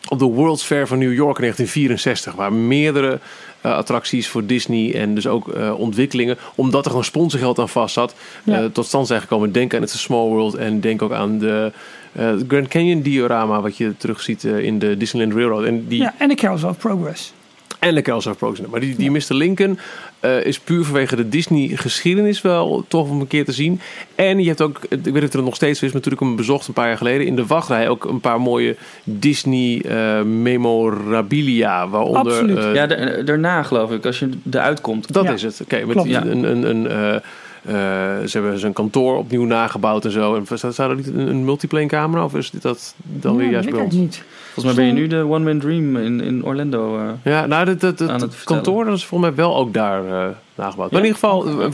op de World's Fair van New York in 1964, waar meerdere attracties voor Disney en dus ook eh, ontwikkelingen, omdat er gewoon sponsorgeld aan vast zat, Ja. eh, tot stand zijn gekomen. Denk aan a Small World en denk ook aan de eh, Grand Canyon diorama wat je terugziet eh, in de Disneyland Railroad. En die, Ja, en de Carousel of Progress. En de Kelso Frozen. Maar die, die Mr. Lincoln eh, is puur vanwege de Disney-geschiedenis wel tof om een keer te zien. En je hebt ook, ik weet niet of het nog steeds is, maar toen ik hem bezocht een paar jaar geleden, in de wachtrij ook een paar mooie Disney eh, memorabilia. Waaronder, Absoluut. eh, ja, da- daarna geloof ik, als je eruit komt. dat Ja. is het. Oké, met Klopt. die- een, een, een, eh, ze hebben zijn kantoor opnieuw nagebouwd en zo. En staat staat er niet een, een multiplane camera of is dit dat dan weer juist dat bij ons? niet. Volgens mij ben je nu de One Man Dream in, in Orlando. eh. Ja, nou, dat, dat, dat, Aan het kantoor dat is volgens mij wel ook daar eh, nagebouwd. Maar in ieder geval, voor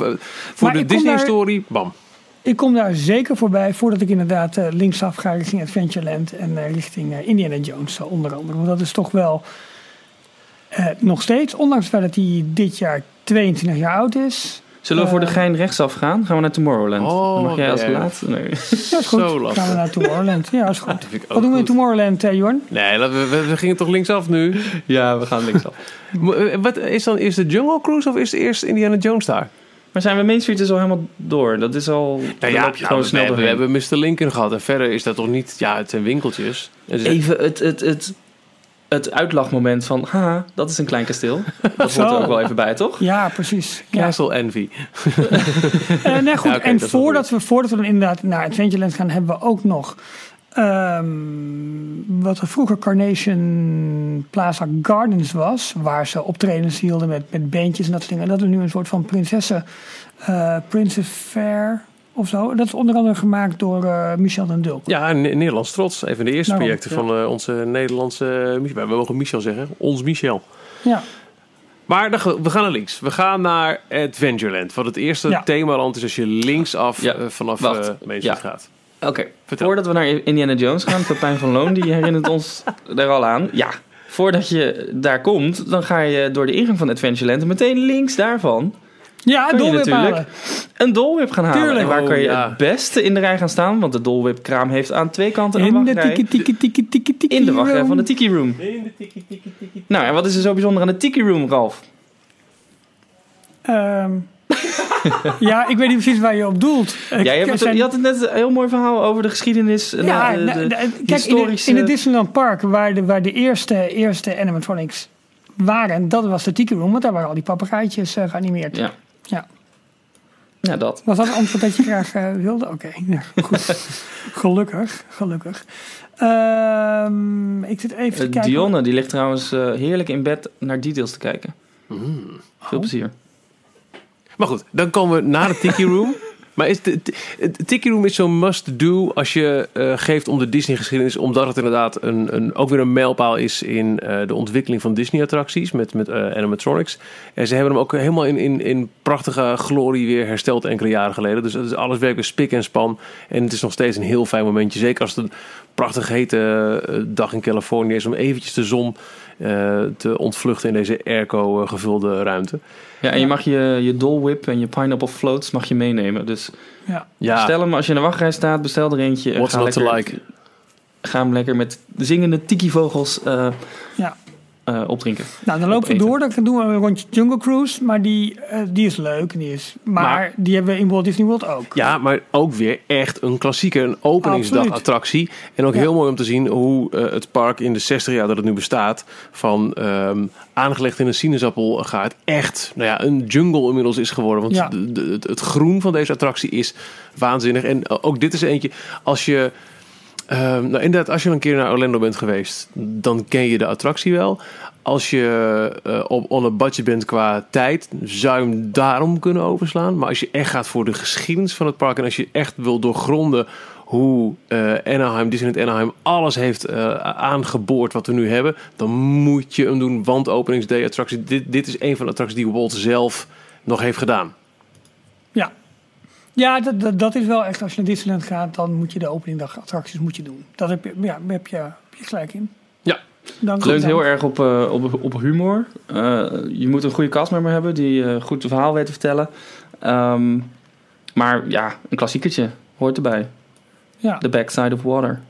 Maar de daar- Disney-story, bam. Ik kom daar zeker voorbij voordat ik inderdaad linksaf ga richting Adventureland en eh, richting Indiana Jones onder andere. Want dat is toch wel eh, nog steeds, ondanks het feit dat hij dit jaar 22 jaar oud is. Zullen we voor de Eh, gein rechtsaf gaan? Gaan we naar Tomorrowland? Oh, Dan mag jij als ja. laatste. Nee. Ja, is goed. Zo lastig. Gaan we naar Tomorrowland. Ja, is goed. Wat doen we in. Tomorrowland, eh, Jorn? Nee, we, we, we gingen toch linksaf nu? Ja, we gaan linksaf. Eh, Wat, is dan eerst de Jungle Cruise of is eerst Indiana Jones daar? Maar zijn we Main Street is al helemaal door? Dat is al... je gewoon we, snel hebben, we doorheen. hebben Mr. Lincoln gehad. En verder is dat toch niet... Ja, het zijn winkeltjes. Even het, het, het, het uitlachmoment van... Haha, dat is een klein kasteel. Dat hoort er ook wel even bij, toch? Ja, precies. Ja. Castle Envy. Eh, nee, goed. Ja, en voordat we, voordat we dan inderdaad naar Adventureland gaan, hebben we ook nog ehm, wat er vroeger Carnation Plaza Gardens was, waar ze optredens hielden met, met bandjes en dat soort dingen. En dat is nu een soort van prinsessen, eh Princess Fair of zo. Dat is onder andere gemaakt door eh, Michel den Dulk. Ja, Ne- Nederlands trots. Een van de eerste Daarom, projecten ja. van eh, onze Nederlandse... Michel. We mogen Michel zeggen. Ons Michel. Ja, Maar we gaan naar links. We gaan naar Adventureland. Wat het eerste Ja. themaland is als je linksaf Ja, eh, vanaf wacht. eh Main Street gaat. Oké, voordat we naar Indiana Jones gaan, Pepijn van Loon, die herinnert ons er al aan. Ja, voordat je daar komt, dan ga je door de ingang van Adventureland en meteen links daarvan ja Kun je dolwip natuurlijk. halen. een Dole Whip gaan halen. Tuurlijk. En waar Oh, kan je ja. het beste in de rij gaan staan? Want de Dole Whip kraam heeft aan twee kanten een In de wachtrij. tiki tiki tiki tiki tiki in de wachtrij room. van de Tiki Room. Nou, en wat is er zo bijzonder aan de Tiki Room, Ralf? Ehm, ja, ik weet niet precies waar je op doelt. Ja, je, hebt het, je had het net een heel mooi verhaal over de geschiedenis. en Ja, de, de, nou, de de- kijk, in, historische... de, in het Disneyland Park, waar de, waar de eerste, eerste animatronics waren, dat was de Tiki Room, want daar waren al die papegaaitjes eh, geanimeerd. Ja. Ja. ja, dat. Was dat een antwoord dat je graag eh, wilde? Oké, ja, goed. gelukkig, gelukkig. Ehm, ik zit even te Eh, kijken. Dionne, die ligt trouwens eh, heerlijk in bed naar details te kijken. Mm. Veel plezier. Maar goed, dan komen we naar de Tiki Room. Maar is de, Tiki Room is zo'n must-do als je eh, geeft om de Disney-geschiedenis. Omdat het inderdaad een, een, ook weer een mijlpaal is in eh, de ontwikkeling van Disney-attracties met, met eh, animatronics. En ze hebben hem ook helemaal in, in, in prachtige glorie weer hersteld enkele jaren geleden. Dus alles werkt weer spik en span. En het is nog steeds een heel fijn momentje. Zeker als het een prachtig hete dag in Californië is om eventjes de zon te ontvluchten in deze airco eh, gevulde ruimte. Ja, en je mag je, je Dole Whip en je Pineapple Floats mag je meenemen. Dus Ja. Ja, stel hem als je in de wachtrij staat, bestel er eentje. en what's ga not to lekker- like? Ga hem lekker met de zingende tiki-vogels eh, Ja. Eh, opdrinken. Nou, dan lopen we door. Dan doen we een rondje Jungle Cruise. Maar die, eh, die is leuk. Die is, maar, Maar- die hebben we in Walt Disney World ook. Ja, maar ook weer echt een klassieker, een openingsdag attractie. En ook Ja. heel mooi om te zien hoe eh, het park in de 60 jaar dat het nu bestaat, van ehm, aangelegd in een sinaasappelgaard, echt nou ja, een jungle inmiddels is geworden. Want Ja. de, de- het, het groen van deze attractie is waanzinnig. En ook dit is eentje, als je... ehm, nou inderdaad, als je een keer naar Orlando bent geweest, dan ken je de attractie wel. Als je eh, op on een budget bent qua tijd, zou je hem daarom kunnen overslaan. Maar als je echt gaat voor de geschiedenis van het park en als je echt wil doorgronden hoe eh Anaheim, Disneyland Anaheim alles heeft eh, aangeboord wat we nu hebben, dan moet je hem doen. Want openingsday attractie, dit, dit is een van de attracties die Walt zelf nog heeft gedaan. Ja, dat, dat, dat is wel echt. Als je naar Disneyland gaat, dan moet je de openingdag attracties moet je doen. Dat heb je, ja, daar heb je, heb je gelijk in. Ja. Dank Het leunt heel erg op, eh, op, op humor. Eh, je moet een goede castmember hebben die eh, goed het verhaal weet te vertellen. Ehm, maar ja, een klassiekertje hoort erbij. Ja. The Backside of Water.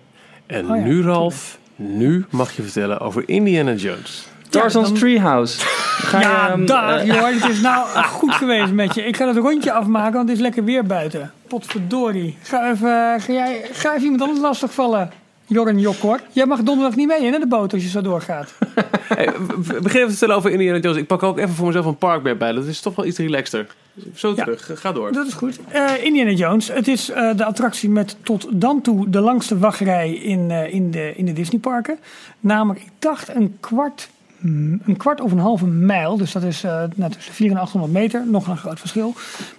En Oh ja, nu, Ralf, nu mag je vertellen over Indiana Jones. Tarzan's dan- Treehouse. Ga je, Ja, ehm, dag eh, joh. Het is nou goed geweest met je. Ik ga het rondje afmaken, want het is lekker weer buiten. Potverdorie. Ga even, ga jij, ga even iemand anders lastigvallen. Jorren Jokkor. Jij mag donderdag niet mee in de boot als je zo doorgaat. Hey, beginnen even te vertellen over Indiana Jones. Ik pak ook even voor mezelf een parkbed bij. Dat is toch wel iets relaxter. Zo Ja. terug, ga door. Dat is goed. Eh, Indiana Jones. Het is eh, de attractie met tot dan toe de langste wachtrij in, eh, in, de, in de Disneyparken. Namelijk, ik dacht een kwart, een kwart of een halve mijl. Dus dat is nou, tussen 400 en 800 meter. Nog een groot verschil.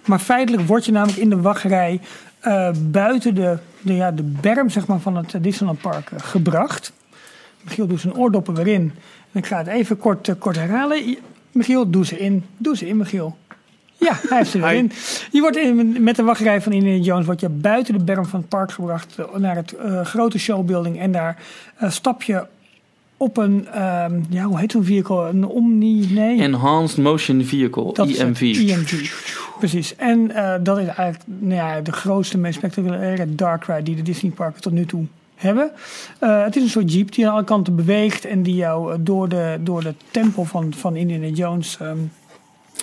Maar feitelijk word je namelijk in de wachtrij eh, buiten de, de, ja, de berm zeg maar, van het Disneyland Park eh, gebracht. Michiel doet zijn oordoppen weer in. En ik ga het even kort, kort herhalen. Michiel, doe ze in. Doe ze in, Michiel. Ja, hij heeft ze weer in. Je wordt in, met de wachtrij van Indiana Jones word je buiten de berm van het park gebracht naar het grote showbuilding. En daar stap je op een, ehm, ja, hoe heet zo'n vehicle? Een Omni, nee. Enhanced Motion Vehicle, Dat EMV. EMV. Precies. En eh, dat is eigenlijk nou ja, de grootste, meest spectaculaire dark ride die de Disneyparken tot nu toe hebben. Eh, het is een soort jeep die aan alle kanten beweegt en die jou eh, door de, door de tempel van, van Indiana Jones ehm,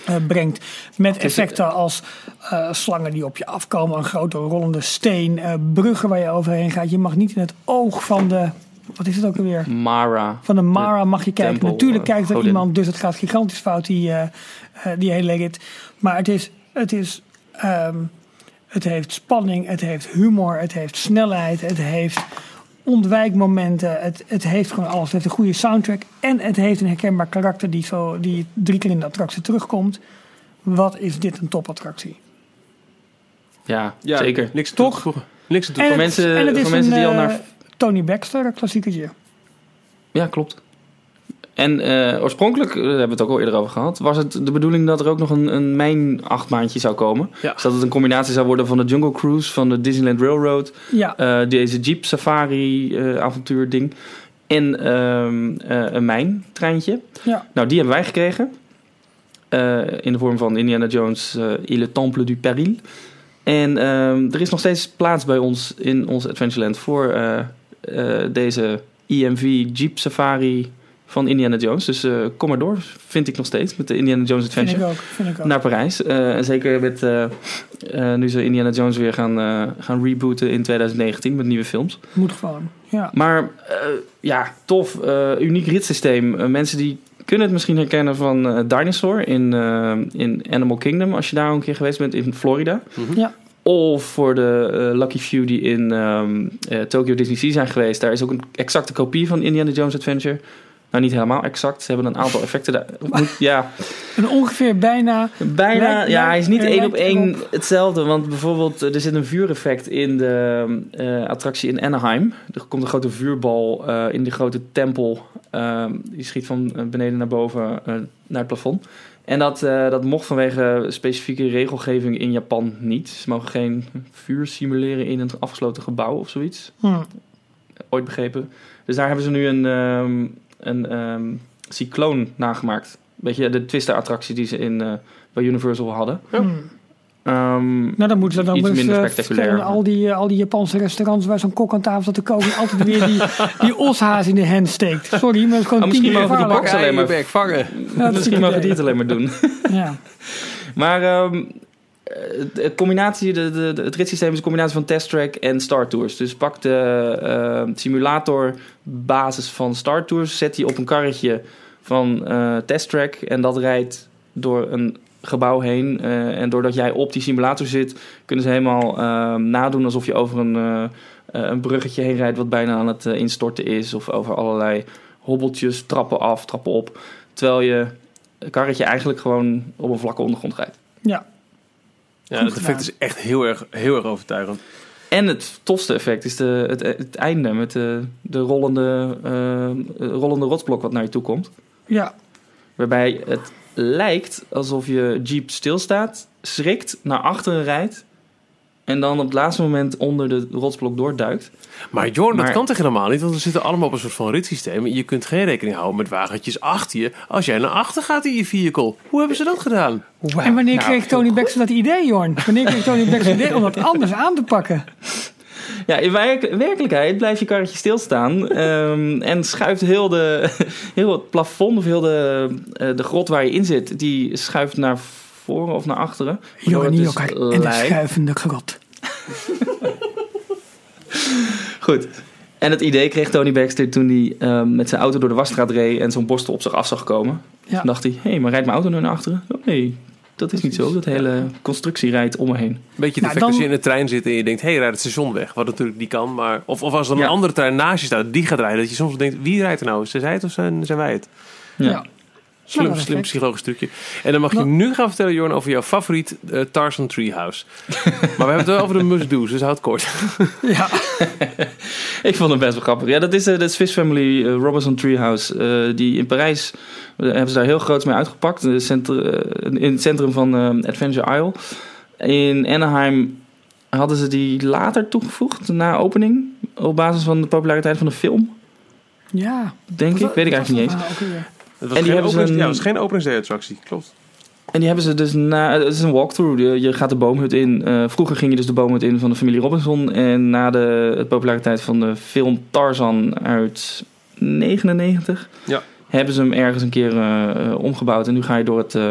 eh, brengt. Met effecten als slangen die op je afkomen, een grote rollende steen, bruggen waar je overheen gaat. Je mag niet in het oog van de, wat is het ook alweer? Mara. Van de Mara mag je kijken. Natuurlijk kijkt er godin. iemand, dus het gaat gigantisch fout, die, eh, eh, die hele rit. Maar het is, het is, ehm, het heeft spanning, het heeft humor, het heeft snelheid, het heeft ontwijkmomenten. Het, het heeft gewoon alles. Het heeft een goede soundtrack en het heeft een herkenbaar karakter die, zo, die drie keer in de attractie terugkomt. Wat is dit een topattractie? Ja, Ja, zeker. Niks Toch? Niks te Voor mensen- en het is voor mensen een, die al eh, naar- Tony Baxter, een klassiekertje. Ja, klopt. En eh, oorspronkelijk, eh, daar hebben we het ook al eerder over gehad, was het de bedoeling dat er ook nog een, een mijn achtbaantje zou komen. Ja. Dus dat het een combinatie zou worden van de Jungle Cruise, van de Disneyland Railroad, Ja, eh, deze Jeep Safari eh, avontuur ding en ehm, eh, een mijntreintje. ja. Nou, die hebben wij gekregen. Eh, in de vorm van Indiana Jones eh le Temple du Péril. En ehm, er is nog steeds plaats bij ons in ons Adventureland voor eh, deze EMV Jeep Safari van Indiana Jones. Dus eh, kom maar door, vind ik nog steeds, met de Indiana Jones Vind Adventure. ik ook. Vind ik ook. Naar Parijs. Eh, en zeker met, eh, eh, nu ze Indiana Jones weer gaan, eh, gaan rebooten in 2019 met nieuwe films. Moet gewoon. Ja. Maar eh, ja, tof. eh, uniek ritssysteem. Eh, mensen die kunnen het misschien herkennen van eh, Dinosaur in, in Animal Kingdom. Als je daar een keer geweest bent in Florida. Ja. Of voor de Lucky Few die in ehm, eh, Tokyo Disney Sea zijn geweest. Daar is ook een exacte kopie van Indiana Jones Adventure. Nou, niet helemaal exact. Ze hebben een aantal effecten daar. Ja, En ongeveer bijna. Bijna, Lijkt- ja, hij is niet één op één hetzelfde. Want bijvoorbeeld, eh, er zit een vuureffect in de eh, attractie in Anaheim. Er komt een grote vuurbal in die grote tempel. Ehm, die schiet van beneden naar boven naar het plafond. En dat, eh, dat mocht vanwege specifieke regelgeving in Japan niet. Ze mogen geen vuur simuleren in een afgesloten gebouw of zoiets. Hm. Ooit begrepen. Dus daar hebben ze nu een, ehm, een ehm, cycloon nagemaakt. Weet je, de Twister-attractie die ze in, eh, bij Universal hadden. Ja. Ehm, Nou, dan moeten ze dan Iets eens, minder eh, spectaculair. vertellen, Al die, eh, al die Japanse restaurants waar zo'n kok aan tafel zat te koken... en altijd weer die, die oshaas in de hand steekt. Sorry, maar het is gewoon tien misschien keer mogen de gevaarlijk. box alleen maar- vangen. Ja, dat is misschien mogen die het alleen maar doen. Ja. maar ehm, het- het combinatie, de, de, de- het ritssysteem is een combinatie van Test Track en Star Tours. Dus pak de ehm, simulator basis van Star Tours, zet die op een karretje van eh Test Track en dat rijdt door een gebouw heen. Eh, en doordat jij op die simulator zit, kunnen ze helemaal ehm, nadoen alsof je over een, eh, eh, een bruggetje heen rijdt wat bijna aan het instorten is. Of over allerlei hobbeltjes, trappen af, trappen op. Terwijl je het karretje eigenlijk gewoon op een vlakke ondergrond rijdt. ja. Ja, Goed dat effect is echt heel erg, heel erg overtuigend. En het tofste effect is de, het, het einde met de, de rollende, rollende rotsblok wat naar je toe komt. ja. Waarbij het lijkt alsof je jeep stilstaat, schrikt, naar achteren rijdt... en dan op het laatste moment onder de rotsblok doorduikt. Maar Jorn, dat kan toch helemaal niet? Want we zitten allemaal op een soort van ritssysteem. Je kunt geen rekening houden met wagentjes achter je... als jij naar achter gaat in je vehicle. Hoe hebben ze dat gedaan? En wanneer Nou, kreeg Tony Baxter dat idee, Jorn? Wanneer kreeg Tony Baxter het idee om dat anders aan te pakken? Ja, in werk- werkelijkheid blijft je karretje stilstaan ehm, en schuift heel, de, heel het plafond of heel de, eh, de grot waar je in zit, die schuift naar voren of naar achteren. waardoor Jorn het dus en de schuivende grot. Goed. En het idee kreeg Tony Baxter toen hij ehm, met zijn auto door de wasstraat reed en zo'n borstel op zich af zag komen. Ja. Toen dacht hij, hé, hey, maar rijdt mijn auto nu naar achteren? Oh nee, dat is niet zo. Dat hele constructie rijdt om me heen. Beetje Nou, de als je in de trein zit en je denkt, hé, hey, rijd het station weg. Wat natuurlijk niet kan, maar... Of, of als er Ja. een andere trein naast je staat, die gaat rijden. Dat je soms denkt, wie rijdt er nou? Zijn zij het of zijn, zijn wij het? Ja. Ja. Slim, Nou, slim psychologisch trucje. En dan mag je Nou- nu gaan vertellen, Jorn, over jouw favoriet eh, Tarzan Treehouse. maar we hebben het wel over de must-do's, dus houd het kort. Ja, Ik vond hem best wel grappig. Ja, dat is eh, de Swiss Family eh, Robinson Treehouse. eh, die in Parijs hebben ze daar heel groot mee uitgepakt. In, in het centrum van Adventure Isle. In Anaheim hadden ze die later toegevoegd na opening. Op basis van de populariteit van de film. ja. Denk ik. Weet ik eigenlijk niet eens. Het was En die geen hebben ze openings- een- Ja, was geen openingsday-attractie, klopt. En die hebben ze dus na. Het is een walkthrough. Je, je gaat de boomhut in. Eh, vroeger ging je dus de boomhut in van de familie Robinson. En na de, de populariteit van de film Tarzan uit 99. Ja. Hebben ze hem ergens een keer eh, omgebouwd. En nu ga je door het, eh,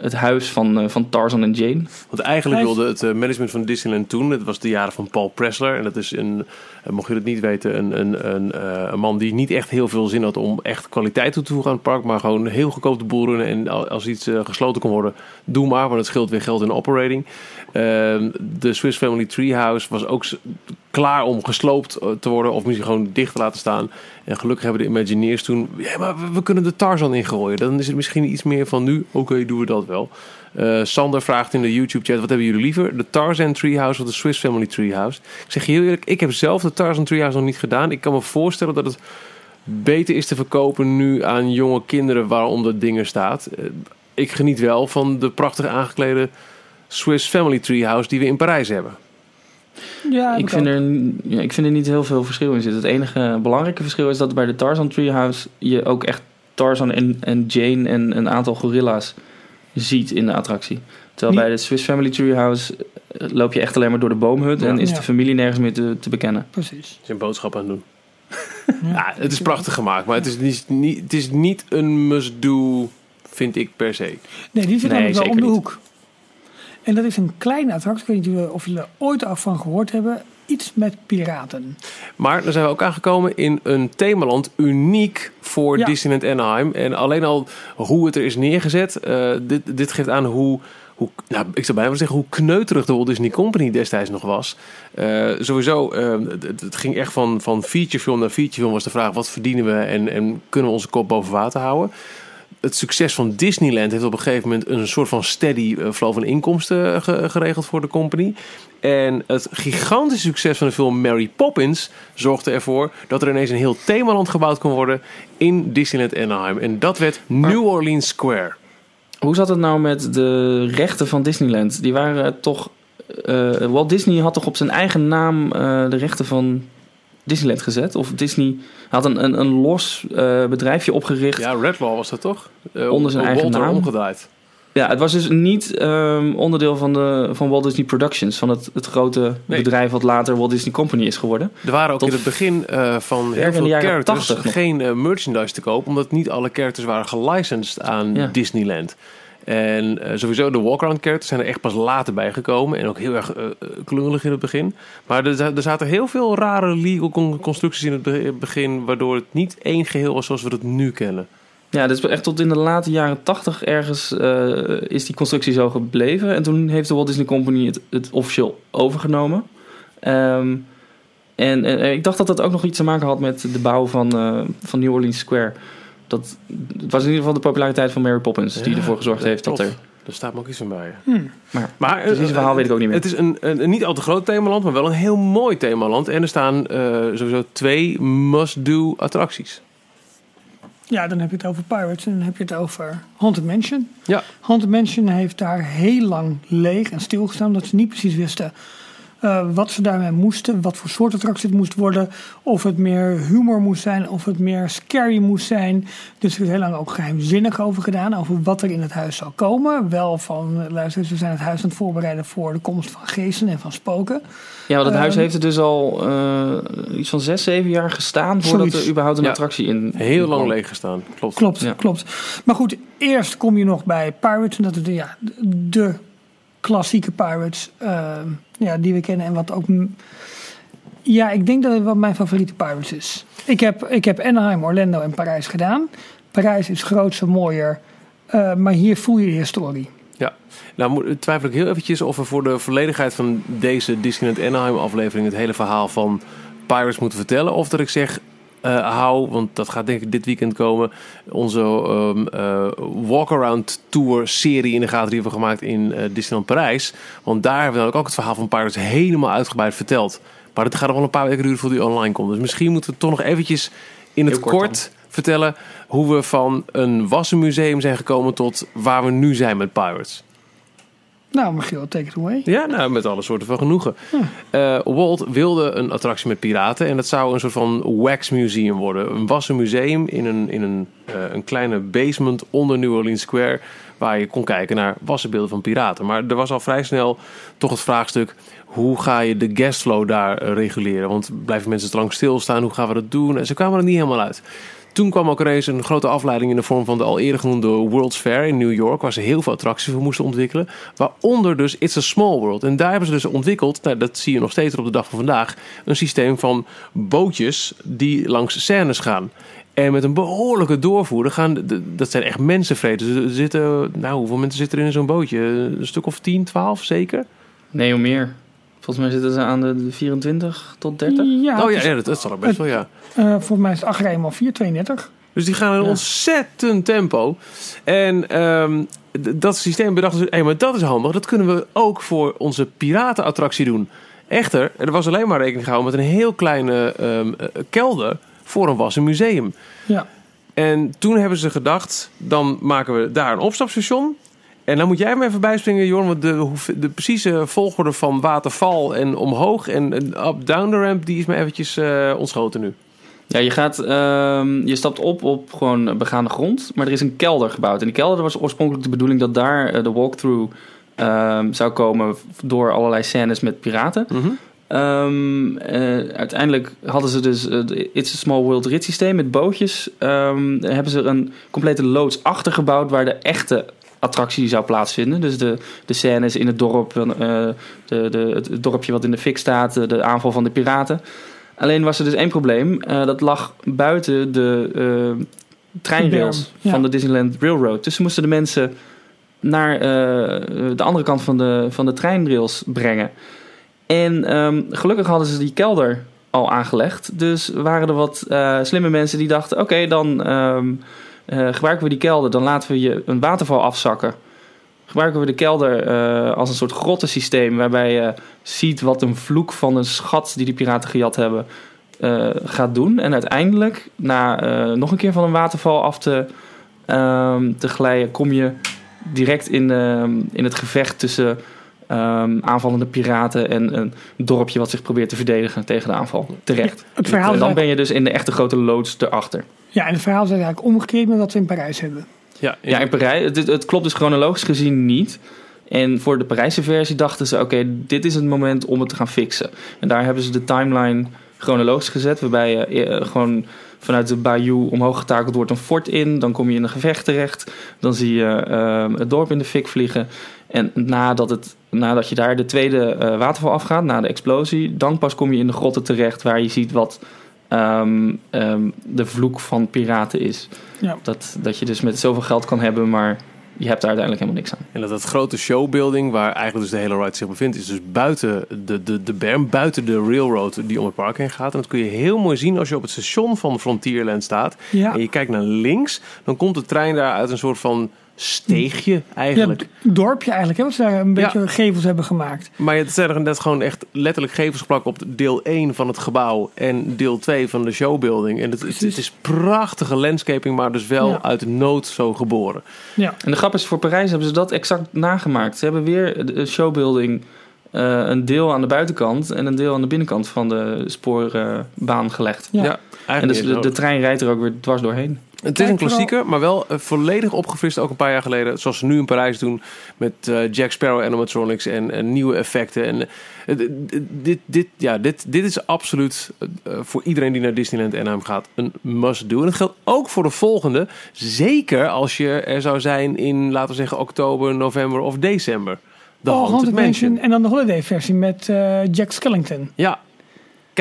het huis van, eh, van Tarzan en Jane. Want eigenlijk wilde het eh, management van Disneyland toen, het was de jaren van Paul Pressler. En dat is een, eh, mocht je het niet weten, een, een, een, eh, een man die niet echt heel veel zin had om echt kwaliteit toe te voegen aan het park. Maar gewoon heel goedkoop de boel runnen. En al- als iets eh, gesloten kon worden, doe maar. Want het scheelt weer geld in operating. Ehm, de Swiss Family Treehouse was ook klaar om gesloopt eh, te worden. Of misschien gewoon dicht te laten staan. En gelukkig hebben de Imagineers toen... Ja, maar we, kunnen de Tarzan ingooien. Dan is het misschien iets meer van nu. Oké, doen we dat wel. Eh, Sander vraagt in de YouTube-chat: wat hebben jullie liever? De Tarzan Treehouse of de Swiss Family Treehouse? Ik zeg je heel eerlijk, ik heb zelf de Tarzan Treehouse nog niet gedaan. Ik kan me voorstellen dat het beter is te verkopen nu aan jonge kinderen waarom dat ding er staat. Eh, ik geniet wel van de prachtig aangeklede Swiss Family Treehouse die we in Parijs hebben. Ja, Ik vind, ook. er, ja, ik vind er niet heel veel verschil in zitten. Het enige belangrijke verschil is dat bij de Tarzan Treehouse je ook echt Tarzan en, en Jane en een aantal gorilla's ziet in de attractie. Terwijl Niet- bij de Swiss Family Treehouse eh, loop je echt alleen maar door de boomhut en is Ja. de familie nergens meer te, te bekennen. Precies. Zijn boodschap aan het doen. Ja, het is prachtig gemaakt, maar het is niet, niet, het is niet een must-do, vind ik per se. Nee, die zit Nee, namelijk wel om de niet. hoek. En dat is een kleine attractie. Ik weet niet of jullie- er ooit af van gehoord hebben. Iets met piraten. Maar dan zijn we ook aangekomen in een themaland uniek voor Ja. Disneyland Anaheim. En alleen al hoe het er is neergezet, eh, dit, dit geeft aan hoe, hoe nou, ik zou bijna willen zeggen, hoe kneuterig de Walt Disney Company destijds nog was. Eh, sowieso, eh, het, het ging echt van, van featurefilm naar featurefilm was de vraag, wat verdienen we en, en kunnen we onze kop boven water houden? Het succes van Disneyland heeft op een gegeven moment een soort van steady eh, flow van inkomsten eh, ge- geregeld voor de company. En het gigantische succes van de film Mary Poppins zorgde ervoor dat er ineens een heel themaland gebouwd kon worden in Disneyland Anaheim. En dat werd New Orleans Square. Hoe zat het nou met de rechten van Disneyland? Die waren toch. eh, Walt Disney had toch op zijn eigen naam de rechten van Disneyland gezet? Of Disney had een, een, een los eh, bedrijfje opgericht. Ja, Redlaw was dat toch? Eh, Onder zijn eigen Walter naam. omgedraaid. Ja, het was dus niet ehm, onderdeel van, de, van Walt Disney Productions, van het, het grote Nee. bedrijf wat later Walt Disney Company is geworden. Er waren ook Tot in het begin eh, van heel veel characters 80 nog. geen merchandise te koop, omdat niet alle characters waren gelicensed aan Ja. Disneyland. En eh, sowieso de walk-around characters zijn er echt pas later bij gekomen. En ook heel erg eh, klungelig in het begin. Maar er, er zaten heel veel rare legal con- constructies in het be- begin... waardoor het niet één geheel was zoals we het nu kennen. Ja, dus echt tot in de late jaren 80 ergens is die constructie zo gebleven. En toen heeft de Walt Disney Company het, officieel overgenomen. Ehm, en, en ik dacht dat dat ook nog iets te maken had met de bouw van, van New Orleans Square. Dat, het was in ieder geval de populariteit van Mary Poppins die ervoor gezorgd heeft dat er... Daar staat me ook iets van bij. Hmm. Maar, Maar precies het verhaal weet ik ook niet meer. Het is een, een, een niet al te groot themaland, maar wel een heel mooi themaland. En er staan eh, sowieso twee must-do attracties. Ja, dan heb je het over Pirates en dan heb je het over Haunted Mansion. Ja. Haunted Mansion heeft daar heel lang leeg en stilgestaan, omdat ze niet precies wisten eh, wat ze daarmee moesten, wat voor soort attractie het moest worden, of het meer humor moest zijn, of het meer scary moest zijn. Dus er is heel lang ook geheimzinnig over gedaan, over wat er in het huis zou komen. Wel van, luister, eens, we zijn het huis aan het voorbereiden voor de komst van geesten en van spoken. Ja, want het huis Ehm, heeft er dus al eh, iets van zes, zeven jaar gestaan voordat Zoiets. er überhaupt een Ja. attractie in. Heel in lang leeg gestaan. Klopt. Klopt, Ja. klopt. Maar goed, eerst kom je nog bij Pirates. En dat is de, ja, de klassieke Pirates eh, ja, die we kennen. En wat ook Ja, ik denk dat het wel mijn favoriete Pirates is. Ik heb, ik heb Anaheim, Orlando en Parijs gedaan. Parijs is grootser, mooier. eh, maar hier voel je de historie. Ja, nou twijfel ik heel eventjes of we voor de volledigheid van deze Disneyland Anaheim aflevering het hele verhaal van Pirates moeten vertellen. Of dat ik zeg, hou, want dat gaat denk ik dit weekend komen, onze ehm eh, walk-around tour serie in de gaten die we hebben gemaakt in eh, Disneyland Parijs. Want daar hebben we namelijk ook het verhaal van Pirates helemaal uitgebreid verteld. Maar dat gaat nog wel een paar weken duren voordat die online komt. Dus misschien moeten we toch nog eventjes in het kort kort vertellen hoe we van een wassenmuseum zijn gekomen tot waar we nu zijn met Pirates. Nou, Michiel, take it away. Ja, nou, met alle soorten van genoegen. Eh, Walt wilde een attractie met piraten en dat zou een soort van wax museum worden. Een wassen museum in een, in een, eh, een kleine basement onder New Orleans Square, waar je kon kijken naar wassenbeelden van piraten. Maar er was al vrij snel toch het vraagstuk, hoe ga je de guestflow daar reguleren? Want blijven mensen te lang stilstaan, hoe gaan we dat doen? En ze kwamen er niet helemaal uit. Toen kwam ook ineens een grote afleiding in de vorm van de al eerder genoemde World's Fair in New York, waar ze heel veel attracties voor moesten ontwikkelen. Waaronder dus It's a Small World. En daar hebben ze dus ontwikkeld, nou, dat zie je nog steeds op de dag van vandaag, een systeem van bootjes die langs scènes gaan. En met een behoorlijke doorvoer. Gaan, dat zijn echt mensenvreters. Er zitten, nou, hoeveel mensen zitten er in zo'n bootje? Een stuk of 10, 12 zeker? Nee, hoe meer. Volgens mij zitten ze aan de de 24 tot 30. Ja, oh ja, is- ja dat, dat zal er best wel, ja. eh, volgens mij is het 8 rijden maar 4, 32. Dus die gaan in een Ja. ontzettend tempo. En ehm, dat systeem bedachten ze, hey, maar dat is handig. Dat kunnen we ook voor onze piratenattractie doen. Echter, er was alleen maar rekening gehouden met een heel kleine ehm, eh, kelder voor een wassen museum. Ja. En toen hebben ze gedacht, dan maken we daar een opstapstation. En dan moet jij me even bijspringen, Jorn, want de, de precieze volgorde van waterval en omhoog en up-down de ramp, die is me eventjes eh, ontschoten nu. Ja, je, gaat, ehm, je stapt op op gewoon begaande grond, maar er is een kelder gebouwd. En die kelder was oorspronkelijk de bedoeling dat daar eh, de walkthrough ehm, zou komen door allerlei scènes met piraten. Mhm. Ehm, eh, uiteindelijk hadden ze dus het It's a Small World rit systeem met bootjes. Daar hebben ze een complete loods achter gebouwd waar de echte attractie zou plaatsvinden. Dus de, de scènes in het dorp, eh, de, de, het dorpje wat in de fik staat, de, aanval van de piraten. Alleen was er dus één probleem. Eh, dat lag buiten de eh, treinrails ja. van de Disneyland Railroad. Dus ze moesten de mensen naar de andere kant van de, van de treinrails brengen. En ehm, gelukkig hadden ze die kelder al aangelegd. Dus waren er wat slimme mensen die dachten... oké, dan ehm, eh, gebruiken we die kelder. Dan laten we je een waterval afzakken. Gebruiken we de kelder eh, als een soort grottensysteem... waarbij je ziet wat een vloek van een schat die die piraten gejat hebben... eh, gaat doen. En uiteindelijk, na nog een keer van een waterval af te, ehm, te glijden... kom je direct in, ehm, in het gevecht tussen ehm, aanvallende piraten en een dorpje wat zich probeert te verdedigen tegen de aanval. Terecht. Het verhaal, En dan ben je dus in de echte grote loods erachter. Ja, en het verhaal is eigenlijk omgekeerd met wat we in Parijs hebben. Ja, Ja, in Parijs, het, het klopt dus chronologisch gezien niet. En voor de Parijse versie dachten ze: oké, dit is het moment om het te gaan fixen. En daar hebben ze de timeline chronologisch gezet, waarbij je eh, gewoon vanuit de Bayou omhoog getakeld wordt een fort in. Dan kom je in een gevecht terecht. Dan zie je eh, het dorp in de fik vliegen. En nadat, het, nadat je daar de tweede eh, waterval afgaat, na de explosie, dan pas kom je in de grotten terecht waar je ziet wat ehm, ehm, de vloek van piraten is. Ja. Dat, dat je dus met zoveel geld kan hebben, maar je hebt daar uiteindelijk helemaal niks aan. En dat dat grote showbuilding, waar eigenlijk dus de hele ride zich bevindt, is dus buiten de, de, de berm, buiten de railroad die om het park heen gaat. En dat kun je heel mooi zien als je op het station van Frontierland staat. Ja, En je kijkt naar links, dan komt de trein daar uit een soort van steegje eigenlijk. Ja, het dorpje eigenlijk, hè, wat ze daar een beetje gevels hebben gemaakt. Maar het zijn er net gewoon echt letterlijk gevels geplakt op deel 1 van het gebouw en deel 2 van de showbuilding. En het, het, het is prachtige landscaping, maar dus wel Ja. uit nood zo geboren. Ja, En de grap is, voor Parijs hebben ze dat exact nagemaakt. Ze hebben weer de showbuilding eh, een deel aan de buitenkant en een deel aan de binnenkant van de spoorbaan gelegd. Ja. Ja, En dus de trein rijdt er ook weer dwars doorheen. Het is een klassieker, maar wel eh, volledig opgefrist. Ook een paar jaar geleden, zoals ze nu in Parijs doen. Met eh, Jack Sparrow animatronics en, en nieuwe effecten. En, eh, dit, dit, ja, dit, dit is absoluut voor iedereen die naar Disneyland Anaheim gaat een must-do. En dat geldt ook voor de volgende. Zeker als je er zou zijn in, laten we zeggen, oktober, november of december. De oh, Haunted Mansion. Mansion. En dan de holiday versie met Jack Skellington. Ja.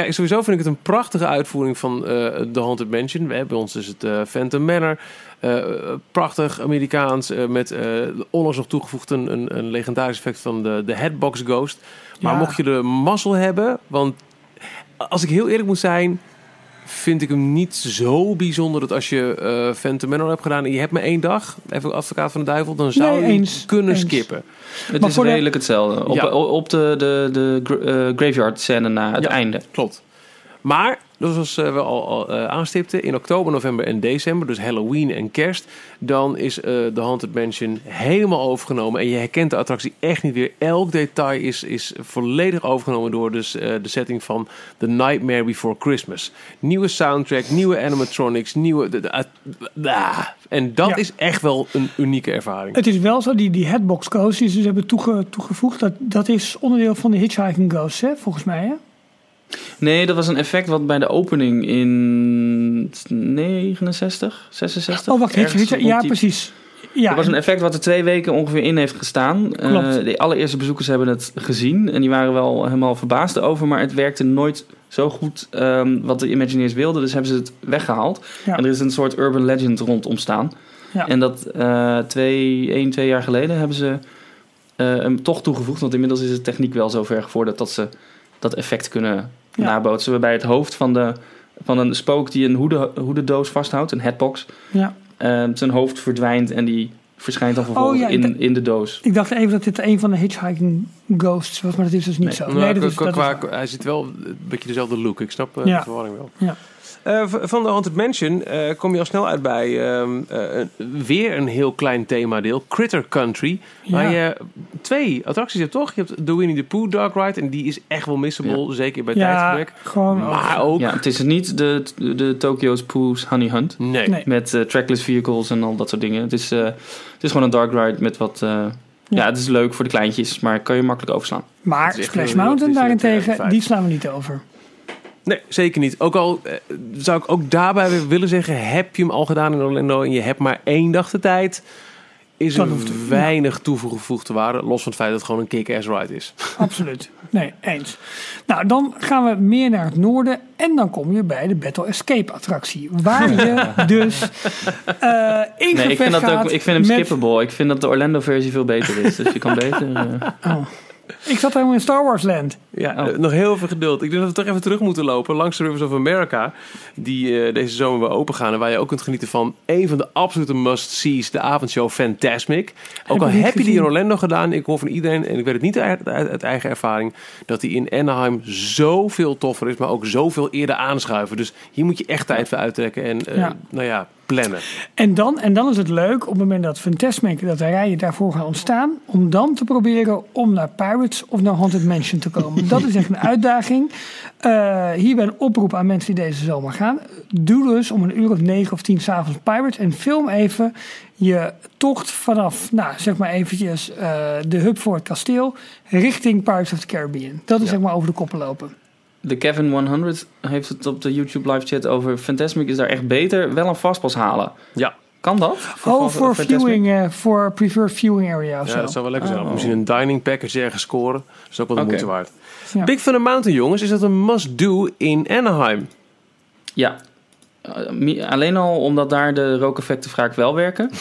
Kijk, sowieso vind ik het een prachtige uitvoering van eh The Haunted Mansion. We hebben bij ons is het eh, Phantom Manor. Eh, prachtig Amerikaans, eh, met eh onlangs nog toegevoegd een, een, een legendarisch effect van de, de Headbox Ghost. Maar Ja. mocht je de mazzel hebben, want als ik heel eerlijk moet zijn, vind ik hem niet zo bijzonder dat als je eh Phantom Manor hebt gedaan en je hebt maar één dag, even advocaat van de duivel, dan zou Nee, je eens, kunnen eens. skippen. Het Maar is de- redelijk hetzelfde. Op, Ja. op de, de, de eh, graveyard scène na het Ja. einde. Klopt. Maar, zoals eh, we al, al eh, aanstipten, in oktober, november en december, dus Halloween en kerst, dan is eh de Haunted Mansion helemaal overgenomen. En je herkent de attractie echt niet weer. Elk detail is, is volledig overgenomen door dus, de setting van The Nightmare Before Christmas. Nieuwe soundtrack, nieuwe animatronics, nieuwe... de- de- ah, ah. en dat Ja. is echt wel een unieke ervaring. Het is wel zo, die, die headbox coast die ze hebben toege, toegevoegd, dat, dat is onderdeel van de Hitchhiking Ghost, hè, volgens mij. Hè? Nee, dat was een effect wat bij de opening in 69, 66. Oh, wacht, Hitch, ja, precies. Ja, Dat was een effect wat er twee weken ongeveer in heeft gestaan. Eh, Klopt. de allereerste bezoekers hebben het gezien en die waren wel helemaal verbaasd over, maar het werkte nooit zo goed ehm, wat de Imagineers wilden, dus hebben ze het weggehaald. Ja. En er is een soort urban legend rond ontstaan. Ja. En dat eh twee, één, twee jaar geleden hebben ze eh, hem toch toegevoegd, want inmiddels is de techniek wel zo ver gevorderd dat ze dat effect kunnen Ja. nabootsen. Waarbij het hoofd van, de, van een spook die een hoede, hoededoos vasthoudt, een headbox, ja. eh, zijn hoofd verdwijnt en die verschijnt dan vervolgens Oh, ja, ik in, in de doos. Ik dacht even dat dit een van de Hitchhiking Ghosts was, maar dat is dus niet Nee. zo. Nou, Nee, dat is, dat qua- hij zit wel een beetje dezelfde look. Ik snap eh, Ja. de verwarring wel. Ja. Eh, van de Haunted Mansion eh, kom je al snel uit bij ehm, eh, weer een heel klein themadeel. Critter Country. Waar Ja. je twee attracties hebt, toch? Je hebt de Winnie the Pooh Dark Ride. En die is echt wel missable. Zeker bij Ja, gewoon... Maar ook... Ja, het is niet de, de, de Tokyo's Pooh's Honey Hunt. Nee. Nee. Met trackless vehicles en al dat soort dingen. Het is, eh, het is gewoon een dark ride met wat... eh, ja. het is leuk voor de kleintjes, maar kan je makkelijk overslaan. Maar Splash Mountain daarentegen, die slaan we niet over. Nee, zeker niet. Ook al eh, zou ik ook daarbij willen zeggen... heb je hem al gedaan in Orlando en je hebt maar één dag de tijd... is Dan er weinig toegevoegde waarde. Los van het feit dat het gewoon een kick-ass ride is. Absoluut. Nee, eens. Nou, dan gaan we meer naar het noorden. En dan kom je bij de Battle Escape attractie. Waar je dus eh in Nee, ik vind, dat gaat ook, ik vind hem met- skippable. Ik vind dat de Orlando versie veel beter is. Dus je kan beter... eh, Oh. Ik zat helemaal in Star Wars Land. Ja, Oh. eh, nog heel veel geduld. Ik denk dat we toch even terug moeten lopen langs de Rivers of America. Die eh, deze zomer weer open gaan. En waar je ook kunt genieten van een van de absolute must-sees. De avondshow Fantasmic. Ook al heb je die in. Orlando gedaan. Ik hoor van iedereen, en ik weet het niet uit, uit, uit eigen ervaring. Dat die in Anaheim zoveel toffer is. Maar ook zoveel eerder aanschuiven. Dus hier moet je echt tijd voor uittrekken. En eh, Ja. nou ja, plannen. En dan, en dan is het leuk op het moment dat Fantasmic, dat de rijen daarvoor gaan ontstaan, om dan te proberen om naar Pirates of naar Haunted Mansion te komen. Dat is echt een uitdaging. Eh hierbij een oproep aan mensen die deze zomer gaan. Doe dus om een uur of negen of tien s'avonds Pirates en film even je tocht vanaf, nou zeg maar eventjes eh, de hub voor het kasteel richting Pirates of the Caribbean. Dat is Ja. zeg maar over de koppen lopen. De Kevin 100 heeft het op de YouTube live chat over Fantasmic is daar echt beter. Wel een vastpas halen. Ja. Kan dat? Oh, voor viewing, eh, voor preferred viewing area of Ja, zo. dat zou wel lekker zijn. Oh. Misschien een dining package ergens scoren. Dat is ook wel de moeite waard. Ja. Big Thunder Mountain, jongens. Is dat een must-do in Anaheim? Ja. Uh, mi- alleen al omdat daar de rookeffecten vaak wel werken.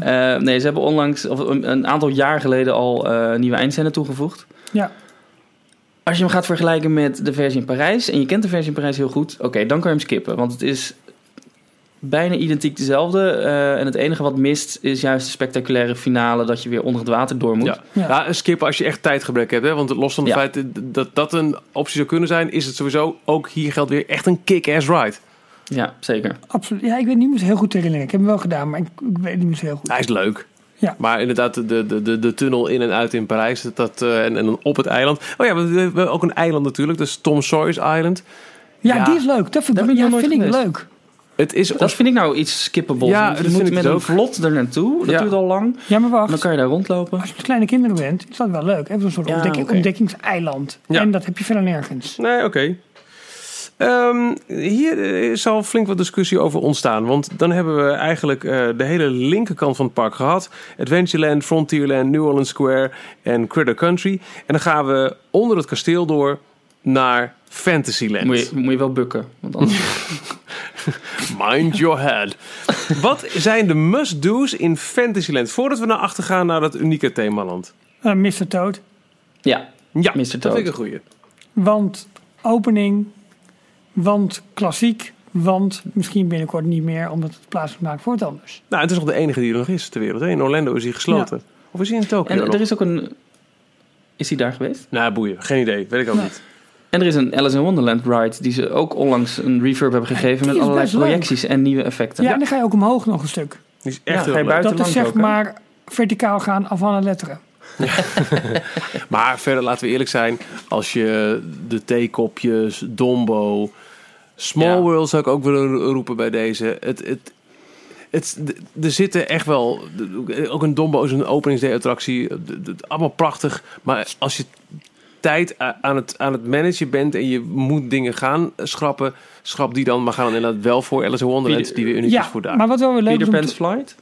Eh, nee, ze hebben onlangs, of een, aantal jaar geleden al eh, nieuwe eindscène toegevoegd. Ja. Als je hem gaat vergelijken met de versie in Parijs, en je kent de versie in Parijs heel goed, oké, dan kan je hem skippen. Want het is bijna identiek dezelfde. eh, en het enige wat mist is juist de spectaculaire finale dat je weer onder het water door moet. Ja. Ja. Ja. skippen als je echt tijdgebrek hebt. Hè? Want los van het Ja. feit dat dat een optie zou kunnen zijn, is het sowieso ook hier geldt weer echt een kick-ass ride. Ja, zeker. Absoluut. Ja, ik weet niet meer heel goed herinneren. Ik heb hem wel gedaan, maar ik, ik weet niet meer zo heel goed. Hij is leuk. Ja. Maar inderdaad, de, de, de, de tunnel in en uit in Parijs dat, eh, en, en dan op het eiland. Oh ja, we, we hebben ook een eiland natuurlijk. Dus Tom Sawyer's Island. Ja, Ja. die is leuk. Dat vind ik, ja, vind ik leuk. Het is Dat vind ik nou iets skippable. Ja, je dat moet met een vlot er naartoe. Dat Ja. duurt al lang. Ja, maar wacht. Dan kan je daar rondlopen. Als je met kleine kinderen bent, is dat wel leuk. Even een soort Ja, ontdekking, ontdekkingseiland. Ja. En dat heb je verder nergens. Nee, oké. Ehm, hier eh, zal flink wat discussie over ontstaan. Want dan hebben we eigenlijk eh, de hele linkerkant van het park gehad. Adventureland, Frontierland, New Orleans Square en Critter Country. En dan gaan we onder het kasteel door naar Fantasyland. Moet je, moet je wel bukken. Want anders... Mind your head. Wat zijn de must-do's in Fantasyland? Voordat we naar achter gaan naar dat unieke themaland. Eh, Mr. Toad. ja, Ja, Mr. dat Toad. vind ik een goeie. Want opening, want klassiek, want misschien binnenkort niet meer, omdat het plaats maken voor het anders. Nou, het is nog de enige die er nog is ter wereld. hè? In Orlando is hij gesloten. Of is hij in Tokio En nog? er is ook een... Is hij daar geweest? Nou, boeien. Geen idee. Weet ik ook Nee. niet. En er is een Alice in Wonderland ride die ze ook onlangs een refurb hebben gegeven met allerlei leuk. projecties en nieuwe effecten. Ja, en dan ga je ook omhoog nog een stuk. Die is Ja, echt ga je buiten- Dat is zeg ook, maar verticaal gaan af aan de Maar verder, laten we eerlijk zijn. Als je de theekopjes, Dombo, Small Ja. World zou ik ook willen roepen bij deze. Het, het, het, er zitten echt wel... Ook een Dombo is een openingsday attractie. Het- het- Allemaal prachtig. Maar als je tijd aan het, aan het managen bent en je moet dingen gaan schrappen, schrap die dan. Maar ga dan inderdaad wel voor Alice in Wonderland, Peter- die weer uniek is Ja, voor daar. maar wat wel weer leuk Peter Pan's te-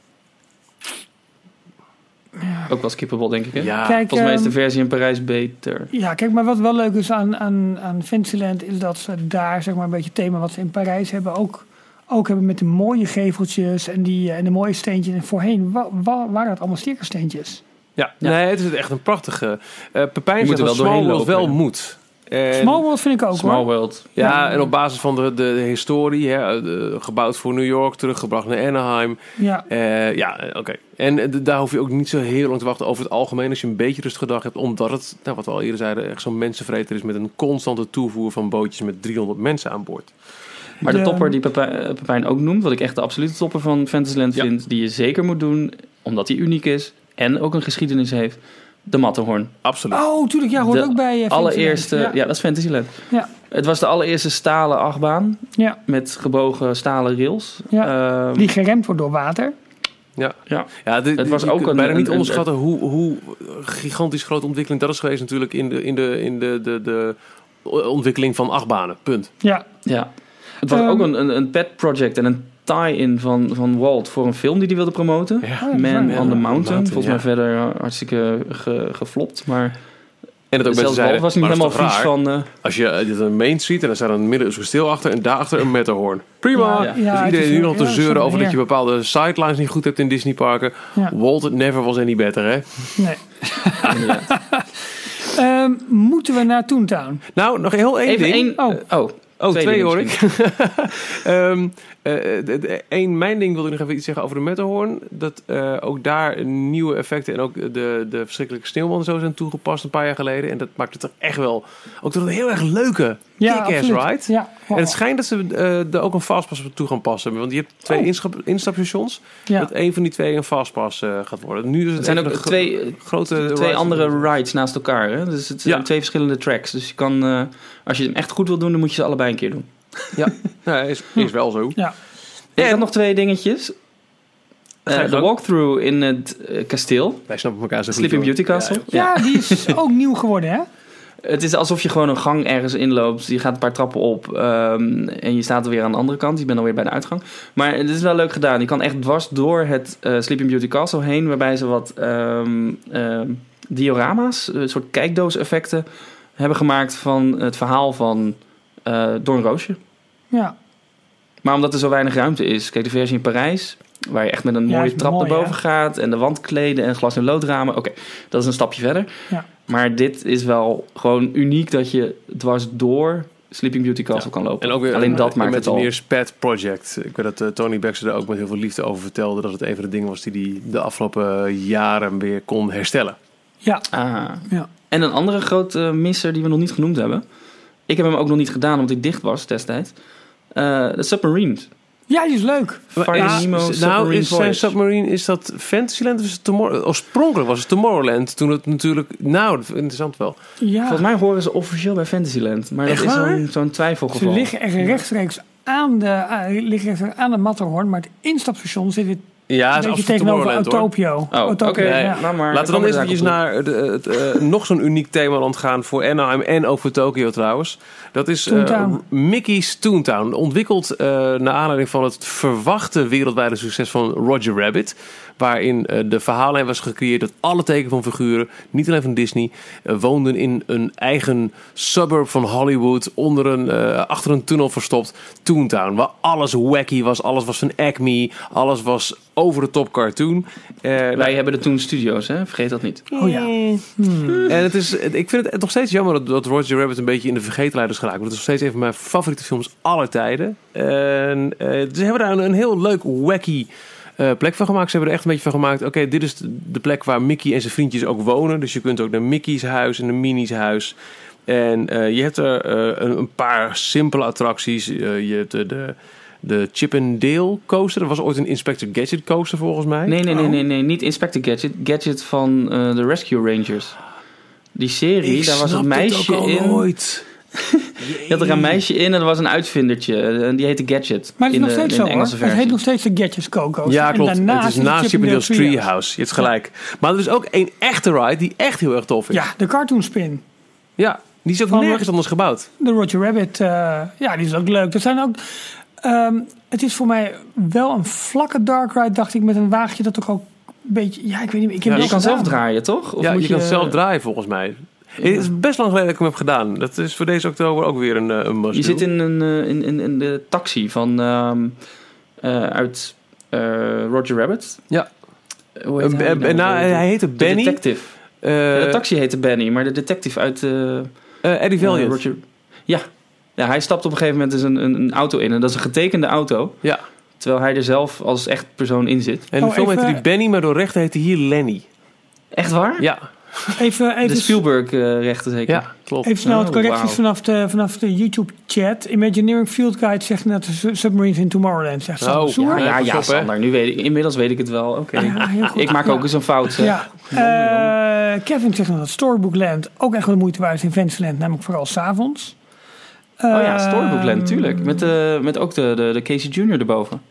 Ook wel skippable, denk ik. Hè? ja, Kijk, Volgens mij is de ehm, versie in Parijs beter. Ja, kijk, maar wat wel leuk is aan, aan, aan Fantasyland is dat ze daar zeg maar een beetje het thema wat ze in Parijs hebben ook, ook hebben met de mooie geveltjes en, die, eh, en de mooie steentjes. En voorheen wa, wa- waren dat allemaal stickersteentjes. ja. Ja. nee, het is echt een prachtige... eh Pepijn zegt er dat wel doorheen Small World wel lopen, moet. Small World vind ik ook Small hoor. World. Ja, Ja. en op basis van de, de, de historie, hè, de- gebouwd voor New York, teruggebracht naar Anaheim. Ja, Eh, ja, eh, oké. En eh, daar hoef je ook niet zo heel lang te wachten over het algemeen. Als je een beetje rustig gedacht hebt, omdat het, nou, wat we al eerder zeiden, echt zo'n mensenvreter is met een constante toevoer van bootjes met 300 mensen aan boord. Maar de, De- topper die Pepijn, eh, Pepijn ook noemt, wat ik echt de absolute topper van Fantasyland Ja. vind, die je zeker moet doen, omdat hij uniek is en ook een geschiedenis heeft, de Matterhorn. Absoluut. Oh, tuurlijk, ja, hoort De ook bij Fantasyland. Allereerste, ja. Ja, dat is Fantasyland. Ja. Het was de allereerste stalen achtbaan ja, met gebogen stalen rails. Ja. Ehm, die geremd wordt door water. Ja. Ja. Ja, dit- Het was ook een- bijna niet onderschatten hoe, hoe gigantisch grote ontwikkeling dat is geweest natuurlijk in de, in de, in de, de, de ontwikkeling van achtbanen. Punt. Ja, Ja. Het was Ehm, ook een, een, een pet project en een tie-in van, van Walt voor een film die hij wilde promoten. Ja. Ja, Man on the Mountain. Mountain, Volgens ja. mij verder uh, hartstikke ge- geflopt. Maar En dat ook zelfs zeiden, Walt was niet helemaal vies van... eh, Als je eh, dit een Main Street en dan staat een midden kasteel achter en daarachter een Matterhorn. Prima. Ja, dus ja, het iedereen is nu een- nog te zeuren over dat je bepaalde sidelines niet goed hebt in Disneyparken. Ja. Walt never was any better, hè? nee. inderdaad. Ehm, moeten we naar Toontown? Nou, nog heel één Even ding. één... Oh. Oh, Oh, Twee hoor ik. Ehm eh, mijn ding wilde ik nog even iets zeggen over de Matterhorn. Dat eh, ook daar nieuwe effecten en ook de, de verschrikkelijke sneeuwman zo zijn toegepast een paar jaar geleden. En dat maakt het toch echt wel, ook tot een heel erg leuke kick-ass absoluut. ride. Ja, En het schijnt dat ze eh, er ook een fastpass op toe gaan passen. Want je hebt twee Oh. instapstations. ja. Dat één van die twee een fastpass eh, gaat worden. Nu is het het zijn ook twee, grote twee rides. andere rides naast elkaar. Hè? Dus het zijn Ja. twee verschillende tracks. Dus je kan, eh, als je hem echt goed wil doen, dan moet je ze allebei een keer doen. Ja, is, is wel zo. ja. Ik En- had nog twee dingetjes. Eh, de walkthrough in het eh, kasteel. Wij snappen elkaar zo goed. Sleeping. Beauty Castle. Ja, die is ook nieuw geworden, hè? Het is alsof je gewoon een gang ergens inloopt. Je gaat een paar trappen op ehm, en je staat weer aan de andere kant. Je bent alweer bij de uitgang. Maar het is wel leuk gedaan. Je kan echt dwars door het eh, Sleeping Beauty Castle heen. Waarbij ze wat ehm, ehm, diorama's, een soort kijkdoos-effecten hebben gemaakt van het verhaal van eh Doornroosje. Ja. Maar omdat er zo weinig ruimte is. Kijk, de versie in Parijs, waar je echt met een mooie trap mooi, naar boven hè? gaat. En de wandkleden en glas- en loodramen. Oké, dat is een stapje verder. Ja. Maar dit is wel gewoon uniek dat je dwars door Sleeping Beauty Castle kan lopen. En ook weer Alleen een- dat maakt met het een al. meer Spat Project. Ik weet dat eh, Tony Baxter er ook met heel veel liefde over vertelde. Dat het een van de dingen was die hij de afgelopen jaren weer kon herstellen. Ja. Ah. Ja. En een andere grote misser die we nog niet genoemd hebben. Ik heb hem ook nog niet gedaan omdat hij dicht was destijds. Eh, de Submarine. Ja, die is leuk. Ja, Nemo nou, Submarine is zijn. Submarine, is dat Fantasyland of is het. Oorspronkelijk was het Tomorrowland. Toen het natuurlijk... Nou, dat vind ik interessant wel. Ja. Volgens mij horen ze officieel bij Fantasyland. Maar dat Echt is waar? zo'n zo'n Ze twijfelgeval. liggen echt rechtstreeks aan de, ah, liggen aan de Matterhorn, maar het instapstation zit weer Ja, Een is beetje tegenover. Autopio. Oh, oké. Autopio, ja. Nou, maar Laten we dan eens komen eventjes naar de, het, eh, nog zo'n uniek themaland gaan voor Anaheim en ook voor Tokio trouwens. Dat is eh. Mickey's Toontown. Ontwikkeld eh, naar aanleiding van het verwachte wereldwijde succes van Roger Rabbit. Waarin eh, de verhaallijn was gecreëerd dat alle teken van figuren, niet alleen van Disney, eh, woonden in een eigen suburb van Hollywood. Onder een, eh, achter een tunnel verstopt. Toontown. Waar alles wacky was. Alles was van Acme. Alles was over de top cartoon. Eh, Wij hebben de Toon Studios, hè? vergeet dat niet. Oh ja. en het is, ik vind het nog steeds jammer dat, dat Roger Rabbit een beetje in de vergetelheid is geraakt. Want het is nog steeds een van mijn favoriete films aller tijden. En eh, ze hebben daar een, een heel leuk, wacky eh, plek van gemaakt. Ze hebben er echt een beetje van gemaakt. Oké, dit is de plek waar Mickey en zijn vriendjes ook wonen. Dus je kunt ook naar Mickey's huis en naar Minnie's huis. En eh, je hebt er eh, een, een paar simpele attracties. Je hebt de, de, de Chip and Dale coaster. Dat was ooit een Inspector Gadget coaster volgens mij. Nee, nee, nee, Oh. nee, nee, niet Inspector Gadget. Gadget van de Rescue Rangers. Die serie, Ik daar was het meisje al in. nooit. Je had er een meisje in en er was een uitvindertje. En die heette Gadget. Maar het is in nog steeds zo hoor. Het heet nog steeds de Gadgets Coco. Ja, En klopt. daarnaast het is naast Chip Treehouse. Treehouse. Je hebt gelijk. Maar er is ook één echte ride die echt heel erg tof is. Ja, de Cartoon Spin. Ja, die is ook Van- nergens anders gebouwd. De Roger Rabbit, eh, ja, die is ook leuk. Er zijn ook, ehm, het is voor mij wel een vlakke dark ride, dacht ik, met een wagentje dat toch ook een beetje, ja, ik weet niet, ik heb Ja, het je kan zelf draaien, toch? Of ja, moet je kan zelf draaien volgens mij. Het is best lang geleden dat ik hem heb gedaan. Dat is voor deze oktober ook weer een, eh, een must Je zit in, een, eh, in, in, in de taxi van ehm, eh, uit eh, Roger Rabbit. Ja. Hoe heet hij nou? nou, De- de- hij heette de Benny. detective. Eh, Ja, de taxi heette Benny, maar de detective uit... Eddie Valiant. Roger, ja. ja, hij stapt op een gegeven moment dus een, een, een auto in. En dat is een getekende auto. Ja. Terwijl hij er zelf als echt persoon in zit. En de Oh, film even- heette die Benny, maar door rechten heette hier Lenny. Echt waar? Ja, Even, De Spielberg-rechten zeker. ja klopt. even snel wat Oh, correcties vanaf de, vanaf de YouTube-chat. Imagineering Field Guide zegt net Submarines in Tomorrowland. Zegt Oh. Ja, ja, op. Sander. Nu weet ik, inmiddels weet ik het wel. Oké. Ja. Ik maak Ja. ook eens een fout. Ja. Eh, Kevin zegt nog dat Storybookland ook echt wel de moeite waard is in Fantasyland, namelijk vooral s'avonds. Oh ja, Ehm, Storybookland, tuurlijk. Met, de, met ook de, de, de Casey Jr. erboven.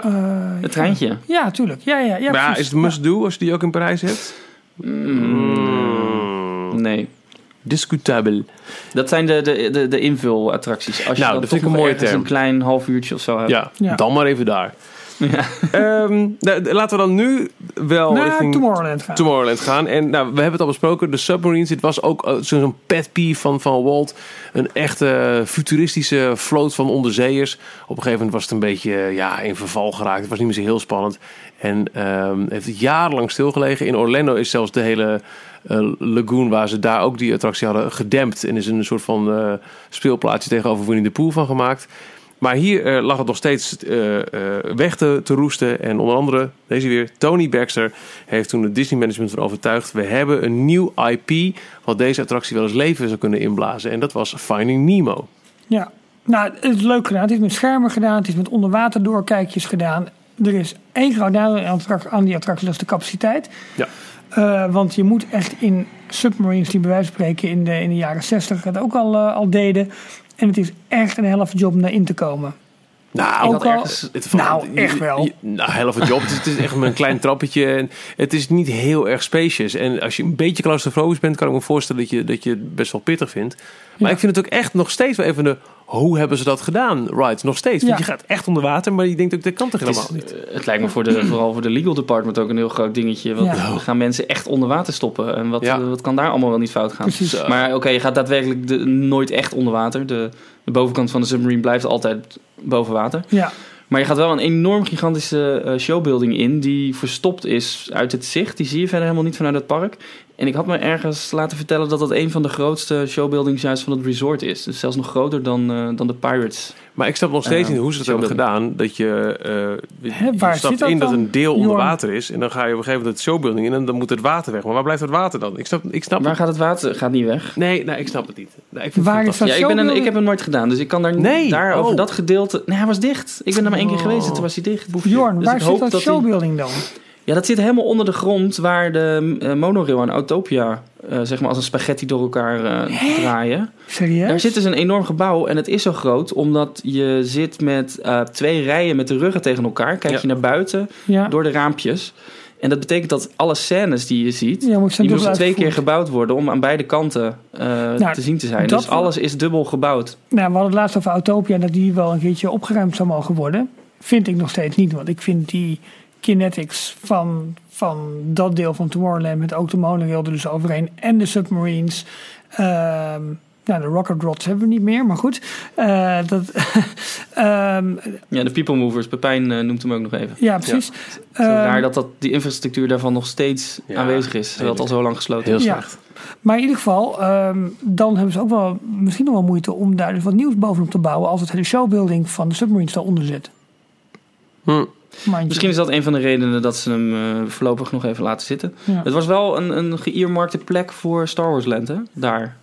Eh, Het treintje. Ja, tuurlijk. Ja, ja, ja, maar ja, is het must-do als je die ook in Parijs hebt? Mm, nee. Discutabel. Dat zijn de, de, de, de invulattracties. Als je Nou, dan dat toch vind ik een mooie term. een klein half uurtje of zo hebt. Ja, Ja. dan maar even daar. Ja. Ehm, nou, laten we dan nu wel Naar richting Tomorrowland gaan. Tomorrowland gaan. En nou, we hebben het al besproken. De Submarines. Dit was ook eh, zo- zo'n pet peeve van, van Walt. Een echte futuristische vloot van onderzeeërs. Op een gegeven moment was het een beetje eh, ja, in verval geraakt. Het was niet meer zo heel spannend. En ehm, heeft het jarenlang stilgelegen. In Orlando is zelfs de hele eh, lagoon waar ze daar ook die attractie hadden gedempt. En is een soort van eh, speelplaatsje tegenover Winnie de Pooh van gemaakt. Maar hier eh, lag het nog steeds eh, eh, weg te, te roesten. En onder andere, deze weer, Tony Baxter heeft toen het Disney management van overtuigd. We hebben een nieuw IP wat deze attractie wel eens leven zou kunnen inblazen. En dat was Finding Nemo. Ja, nou, het is leuk gedaan. Het is met schermen gedaan. Het is met onderwater doorkijkjes gedaan. Er is één groot nadeel aan die attractie, dat is de capaciteit. Ja. Want je moet echt in submarines die bij wijze van spreken in de, in de jaren 60 het ook al, al deden. En het is echt een helft job om daarin te komen. Nou, Ook al- ergens- het valt- nou, echt wel. je- Nou, helft job. Het is, het is echt een klein trappetje. En het is niet heel erg spacious. En als je een beetje claustrofobisch bent, kan ik me voorstellen dat je, dat je het best wel pittig vindt. Maar Ja. ik vind het ook echt nog steeds wel even de... Hoe hebben ze dat gedaan? Right, nog steeds. Want Ja. je gaat echt onder water, maar je denkt ook, dat kan toch Het, helemaal is, niet? eh, het lijkt me voor de, vooral voor de legal department ook een heel groot dingetje. Want Ja. we gaan mensen echt onder water stoppen. En wat, Ja. eh, wat kan daar allemaal wel niet fout gaan? Precies. Maar oké, je gaat daadwerkelijk de, nooit echt onder water. De, de bovenkant van de submarine blijft altijd boven water. Ja, Maar je gaat wel een enorm gigantische eh, showbuilding in die verstopt is uit het zicht. Die zie je verder helemaal niet vanuit het park. En ik had me ergens laten vertellen dat dat een van de grootste showbuildings juist van het resort is. Dus zelfs nog groter dan, eh, dan de Pirates. Maar ik snap nog steeds Eh, niet hoe ze het hebben gedaan. Dat je, eh je stapt dat in dat een deel onder Jorn? water is. En dan ga je op een gegeven moment het showbuilding in en dan moet het water weg. Maar waar blijft het water dan? Ik snap, ik snap Waar het. gaat het water? Gaat niet weg. Nee, nee, ik snap het niet. Nee, ik vind Waar het is dat Ja, ik, ben een, ik heb hem nooit gedaan, dus ik kan daar, Nee, daar over oh. dat gedeelte... Nee, hij was dicht. Ik ben er maar één keer Oh. geweest en toen was hij dicht. Jorn, Dus waar zit dat dat showbuilding dan? Ja, dat zit helemaal onder de grond waar de eh, monorail aan Autopia eh, zeg maar als een spaghetti door elkaar eh, draaien. Serieus? Daar zit dus een enorm gebouw en het is zo groot omdat je zit met eh, twee rijen met de ruggen tegen elkaar. Kijk Ja. je naar buiten ja. door de raampjes. En dat betekent dat alle scènes die je ziet, Ja, moet zijn die moesten twee keer gebouwd worden om aan beide kanten eh, Nou, te zien te zijn. Dus alles is dubbel gebouwd. Nou, we hadden het laatst over Autopia en dat die wel een keertje opgeruimd zou mogen worden. Vind ik nog steeds niet, want ik vind die kinetics van, van dat deel van Tomorrowland met ook de monorail er dus overheen en de submarines. ehm nou, de rocket rods hebben we niet meer, maar goed. Eh, dat, ehm, Ja, de People Movers, Pepijn eh, noemt hem ook nog even. ja, precies. Zo Ehm, raar dat, dat die infrastructuur daarvan nog steeds Ja, aanwezig is, terwijl het al zo lang gesloten Heel is. Ja. slecht. Maar in ieder geval, ehm, dan hebben ze ook wel misschien nog wel moeite om daar dus wat nieuws bovenop te bouwen als het hele showbuilding van de submarines daaronder zit. Hm. Misschien is dat een van de redenen dat ze hem eh, voorlopig nog even laten zitten. Ja. Het was wel een, een geëermarkte plek voor Star Wars Land, hè? Daar.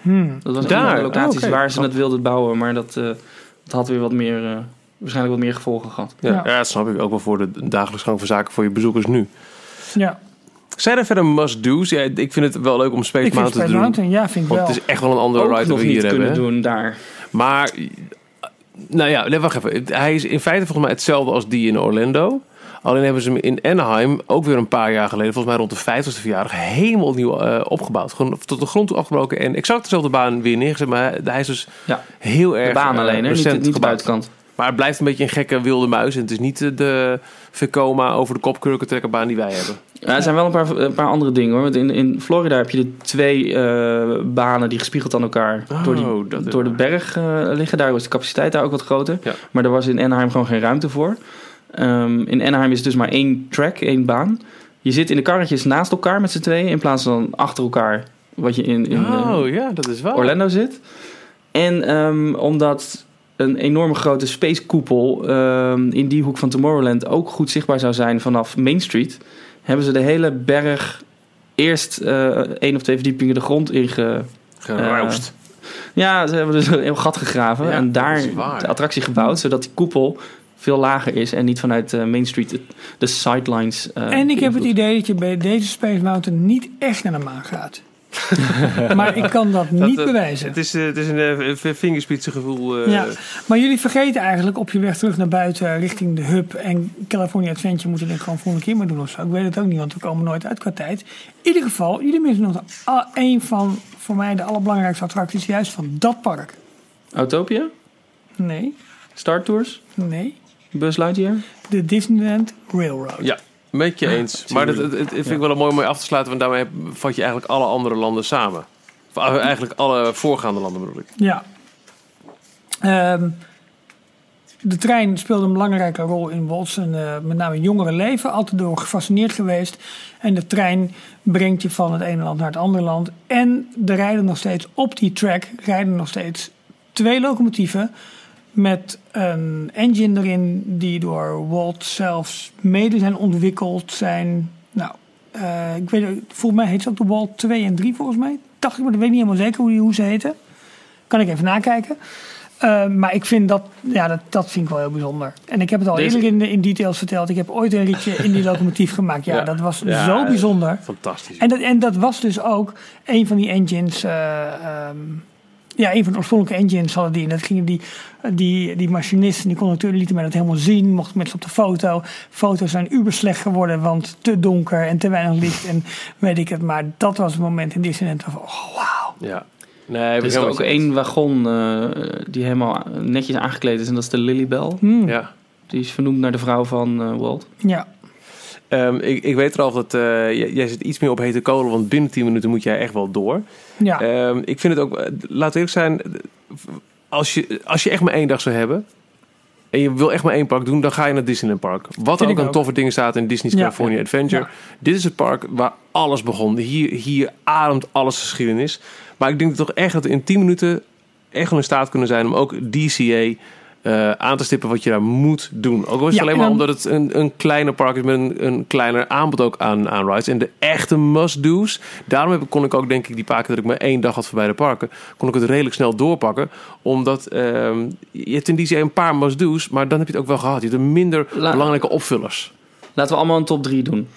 Hmm. Dat was Daar? een van de locaties Oh, waar ze het wilden bouwen, maar dat, eh, dat had weer wat meer, eh, waarschijnlijk wat meer gevolgen gehad. Ja, Ja. ja. dat snap ik ook wel voor de dagelijks gang van zaken voor je bezoekers nu. Ja, Zijn er verder must-do's? Ja, ik vind het wel leuk om Space ik vind Mountain Space te doen. Mountain, ja, vind ik Want wel. het is echt wel een andere Ook ride die we hier kunnen hebben. hè? doen daar. Maar, nou ja, wacht even. Hij is in feite volgens mij hetzelfde als die in Orlando. Alleen hebben ze hem in Anaheim ook weer een paar jaar geleden, volgens mij rond de 50ste verjaardag, helemaal opnieuw eh, opgebouwd. Gewoon tot de grond toe afgebroken en exact dezelfde baan weer neergezet. Maar hij- is dus Ja. heel erg De baan eh, alleen, hè? Niet, recent niet de buitenkant. Maar het blijft een beetje een gekke wilde muis. En het is niet de Vekoma over de kopkurkentrekkerbaan die wij hebben. Ja, er zijn wel een paar, een paar andere dingen hoor. Want in, in Florida heb je de twee eh, banen die gespiegeld aan elkaar Oh, door, die, is door de berg eh, liggen. Daar was de capaciteit daar ook wat groter. Ja. Maar er was in Anaheim gewoon geen ruimte voor. Ehm, in Anaheim is het dus maar één track, één baan. Je zit in de karretjes naast elkaar met z'n tweeën in plaats van achter elkaar. Wat je in, in eh, oh ja, dat is waar. Orlando zit. En ehm, omdat een enorme grote spacekoepel ehm, in die hoek van Tomorrowland ook goed zichtbaar zou zijn vanaf Main Street, hebben ze de hele berg eerst eh één of twee verdiepingen de grond inge. Geruist. Ja, ze hebben dus een heel gat gegraven Ja, en daar de attractie gebouwd, zodat die koepel veel lager is en niet vanuit eh, Main Street de, de sidelines. eh, en ik heb het idee dat je bij deze Space Mountain niet echt naar de maan gaat. maar ik kan dat, niet eh, bewijzen. Het is, eh, het is een uh, vingerspitsengevoel. eh, Ja. Maar jullie vergeten eigenlijk op je weg terug naar buiten richting de hub en California Adventure moeten we dit gewoon volgende keer maar doen of zo. Ik weet het ook niet, want we komen nooit uit qua tijd. In ieder geval, jullie missen nog een van voor mij de allerbelangrijkste attracties juist van dat park. Autopia, Nee, Star Tours, nee. Buzz Lightyear. De Disneyland Railroad. Ja, met je eens. Maar dat, het, het vind ik wel een mooi om mee af te sluiten, want daarmee vat je eigenlijk alle andere landen samen. Of eh, eigenlijk alle voorgaande landen bedoel ik. Ja. Ehm, de trein speelde een belangrijke rol in Walt's en eh, met name jongere leven. Altijd door gefascineerd geweest. En de trein brengt je van het ene land naar het andere land. En er rijden nog steeds op die track rijden nog steeds twee locomotieven. Met een engine erin die door Walt zelfs mede zijn ontwikkeld. Zijn, nou, eh, ik weet, volgens mij heet ze ook de Walt 2 en 3 volgens mij. Dacht ik, maar dat weet ik niet helemaal zeker hoe, die- hoe ze heten. Kan ik even nakijken. Uh, maar ik vind dat, ja, dat, dat vind ik wel heel bijzonder. En ik heb het al Deze- eerder in, in details verteld. Ik heb ooit een ritje in die locomotief gemaakt. Ja, Ja. dat was Ja, zo bijzonder. Fantastisch. En dat, en dat was dus ook een van die engines. eh, ehm, ja, een van de oorspronkelijke engines hadden die. En dat gingen die, die, die machinist en die conducteur die lieten mij dat helemaal zien. Mochten mensen op de foto. Foto's zijn uber slecht geworden, want te donker en te weinig licht. En weet ik het. Maar dat was het moment in Disneyland van, oh wauw. Ja. Nee, Er we is gaan ook één wagon eh, die helemaal netjes aangekleed is en dat is de Lilybell. Hmm, Ja. Die is vernoemd naar de vrouw van eh, Walt. ja. Ehm, ik, ik weet er al dat eh, jij, jij zit iets meer op hete kolen, want binnen 10 minuten moet jij echt wel door. Ja. Ehm, ik vind het ook, eh, laat eerlijk zijn, als je, als je echt maar één dag zou hebben en je wil echt maar één park doen, dan ga je naar Disneyland Park. Wat ook ook. toffe dingen staat in Disney's Ja. California Adventure. Ja. Dit is het park waar alles begon. Hier, hier ademt alles geschiedenis. Maar ik denk toch echt dat we in 10 minuten echt wel in staat kunnen zijn om ook DCA eh, aan te stippen wat je daar moet doen. Ook al is het Ja, alleen en maar dan- omdat het een, een kleiner park is met een, een kleiner aanbod ook aan, aan rides. En de echte must-do's. Daarom heb, ik- kon ik ook denk ik die paar keer dat ik maar één dag had voor beide parken. Kon ik het redelijk snel doorpakken. Omdat ehm, je hebt in DCA een paar must-do's. Maar dan heb je het ook wel gehad. Je hebt een minder La- belangrijke opvullers. Laten we allemaal een top 3 doen.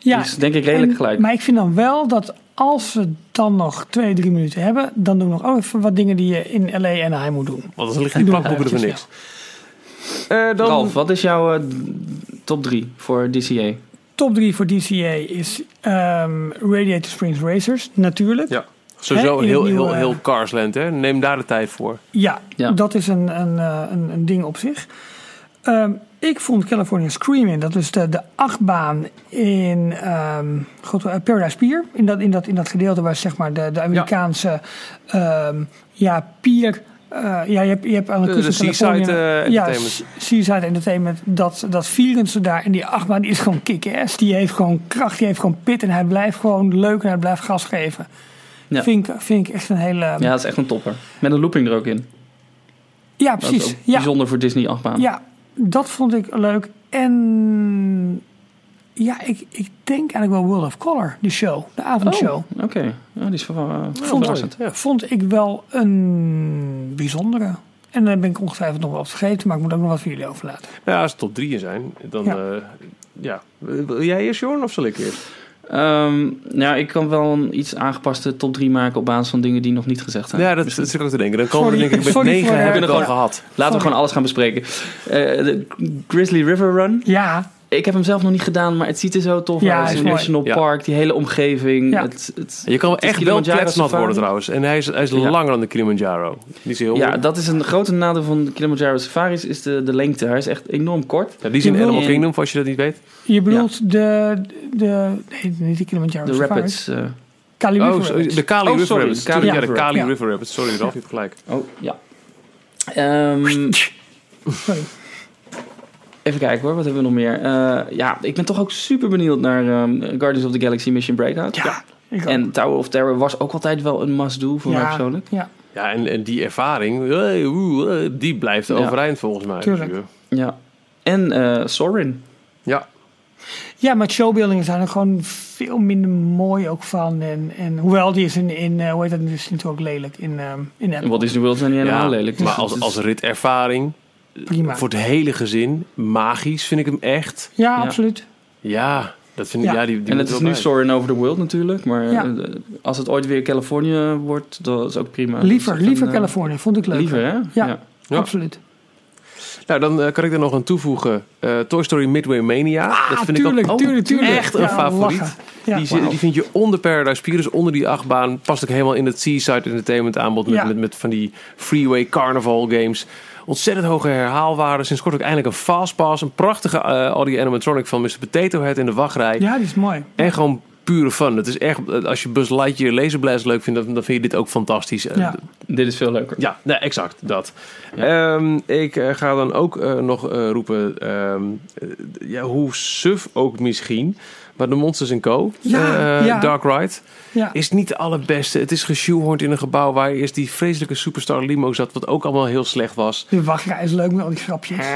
ja. Die is denk ik redelijk En- gelijk. Maar ik vind dan wel dat als we dan nog twee, drie minuten hebben, dan doen we nog ook even wat dingen die je in LA en Anaheim moet doen. Want dan liggen die plakboeken er voor niks. Eh, dan, Ralf, wat is jouw eh, top 3 voor DCA? Top 3 voor DCA is ehm, Radiator Springs Racers, natuurlijk. Ja. Sowieso heel, het heel, nieuwe- heel Carsland, hè? Neem daar de tijd voor. Ja, Ja. dat is een, een, eh, een, een ding op zich. Ehm, ik vond California Screaming, dat is de, de achtbaan in ehm, eh, Paradise Pier. In dat, in, dat, in dat gedeelte waar zeg maar de, de Amerikaanse ehm, ja, pier... eh, ja, je hebt, je hebt aan de De- kust van Californië- eh, ja, Seaside Entertainment. Dat, dat vierendste daar. En die achtbaan die is gewoon kick-ass. Die heeft gewoon kracht, die heeft gewoon pit. En hij blijft gewoon leuk en hij blijft gas geven. Ja. Vind, ik, vind ik echt een hele... Ja, dat is echt een topper. Met een looping er ook in. ja precies. Ja. bijzonder voor Disney achtbaan. Ja, dat vond ik leuk. En ja, ik, ik denk eigenlijk wel World of Color, de show, de avondshow. Oh, oké. Ja, die is wel, uh, vond, verrassend. vond ik wel een bijzondere. En dan ben ik ongetwijfeld nog wel wat vergeten, maar ik moet ook nog wat voor jullie overlaten. Ja, als het top 3 zijn, dan... Ja. Ja. ja. Wil jij eerst, Jorn, of zal ik eerst? Ehm, nou, ik kan wel een iets aangepaste top 3 maken op basis van dingen die nog niet gezegd zijn. Ja, dat, dat zit ik ook te denken. Dan komen we denk ik met sorry 9 voor, eh, hebben we het al gewoon- gehad. Laten we gewoon alles gaan bespreken. Eh, de Grizzly River Run. Ja, Ik heb hem zelf nog niet gedaan, maar het ziet er zo tof Ja, uit. Het mooi. national Ja. park, die hele omgeving. Ja. Het, het, Je kan wel echt wel kletsnat worden trouwens. En hij is, hij is Ja. langer dan de Kilimanjaro. Die is heel... ja, dat is een grote nadeel van de Kilimanjaro Safaris, is de, de lengte. Hij is echt enorm kort. Ja, die is in Animal Kingdom, als je dat niet weet. je bedoelt de, de, nee, niet de Kilimanjaro De Safari. Rapids. eh, Kali Oh, River Rapids. de Kali Oh, River sorry, Rapids. de Kali Tuurlijk, ja, de River Kali. River Rapids. Sorry, Ralf, je hebt gelijk. oh, ja. Ehm, Sorry. Even kijken hoor, wat hebben we nog meer? Eh, ja, ik ben toch ook super benieuwd naar ehm, Guardians of the Galaxy Mission Breakout. Ja, ik ook. En Tower of Terror was ook altijd wel een must-do voor mij persoonlijk. Ja, Ja, en, en die ervaring, eh, eh, die blijft Ja. overeind volgens mij. Tuurlijk. Dus, Ja. En eh Sorin. Ja, Ja, maar showbuildingen zijn er gewoon veel minder mooi ook van. En, en hoewel die is in, in eh, hoe heet dat, is natuurlijk ook lelijk in, ehm in Apple. wat is de World zijn niet helemaal ja lelijk. maar Dus als, het als is- ritervaring, Prima. voor het hele gezin, magisch vind ik hem echt. Ja, Ja. absoluut. Ja, dat vind ik, Ja. ja, die, die en het is nu bij. Sorin over the World natuurlijk. Maar Ja. eh, als het ooit weer Californië wordt, dat is ook prima. Liever, echt liever eh, Californië. Vond ik leuk. Liever, hè? Ja. Ja. Absoluut. Nou, dan eh, kan ik er nog aan toevoegen. eh, Toy Story Midway Mania. dat vind Ah, tuurlijk, ik ook tuurlijk, tuurlijk. echt een Ja, favoriet. die, die vind je onder Paradise Pier, dus onder die achtbaan. Past ook helemaal in het Seaside Entertainment aanbod. Met, Ja. met, met van die Freeway Carnival games. Ontzettend hoge herhaalwaarde. Sinds kort ook eindelijk een Fastpass. Een prachtige eh Audi animatronic van Mr. Potato Head in de wachtrij. ja, die is mooi. En gewoon pure fun. Het is echt, als je Buzz Lightyear Laserblast leuk vindt, dan, dan vind je dit ook fantastisch. Eh, Ja. Dit is veel leuker. ja, nee, exact, dat. Ehm, ik eh, ga dan ook eh, nog eh, roepen, ehm, eh, ja, hoe suf ook misschien, maar de Monsters Co. Ja, eh, ja. Dark Ride Ja. is niet de allerbeste. Het is geshoehorned in een gebouw waar eerst die vreselijke Superstar Limo zat, wat ook allemaal heel slecht was. De wachtrij is leuk met al die grapjes.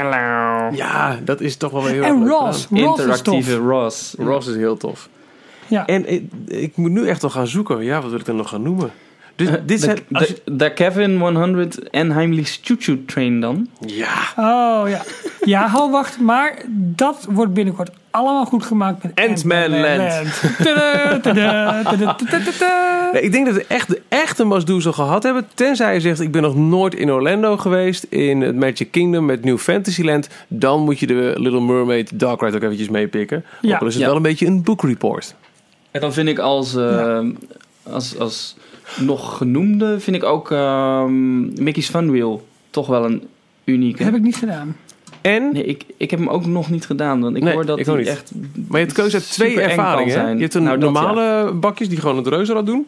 Ja, dat is toch wel weer heel erg En leuk Ross. gedaan. Ross is Interactieve tof. Ross. Ross is heel tof. Ja. En ik, ik moet nu echt wel gaan zoeken. Ja, wat wil ik dan nog gaan noemen? Dus Eh, dit de, zijn... je- de, de Kevin 100 en Heimlich's Choo Choo Train dan. ja, Oh ja. Ja, hou wacht. Maar dat wordt binnenkort allemaal goed gemaakt met Ant-Man Land. Nee, ik denk dat we echt de echte must-do's al gehad hebben. Tenzij je zegt, ik ben nog nooit in Orlando geweest. In het Magic Kingdom met New Fantasyland. Dan moet je de Little Mermaid Dark Ride ook eventjes meepikken. Ja. Ook al is het Ja. wel een beetje een book report. En dan vind ik als, eh, Ja. als, als nog genoemde, vind ik ook ehm, Mickey's Fun Wheel toch wel een unieke. Heb ik niet gedaan. En, Nee, ik, ik heb hem ook nog niet gedaan. Want ik Nee, hoor dat ik niet. echt... maar je hebt keuze uit twee ervaringen. Je hebt een Nou, dat normale bakjes die gewoon het reuzenrad doen.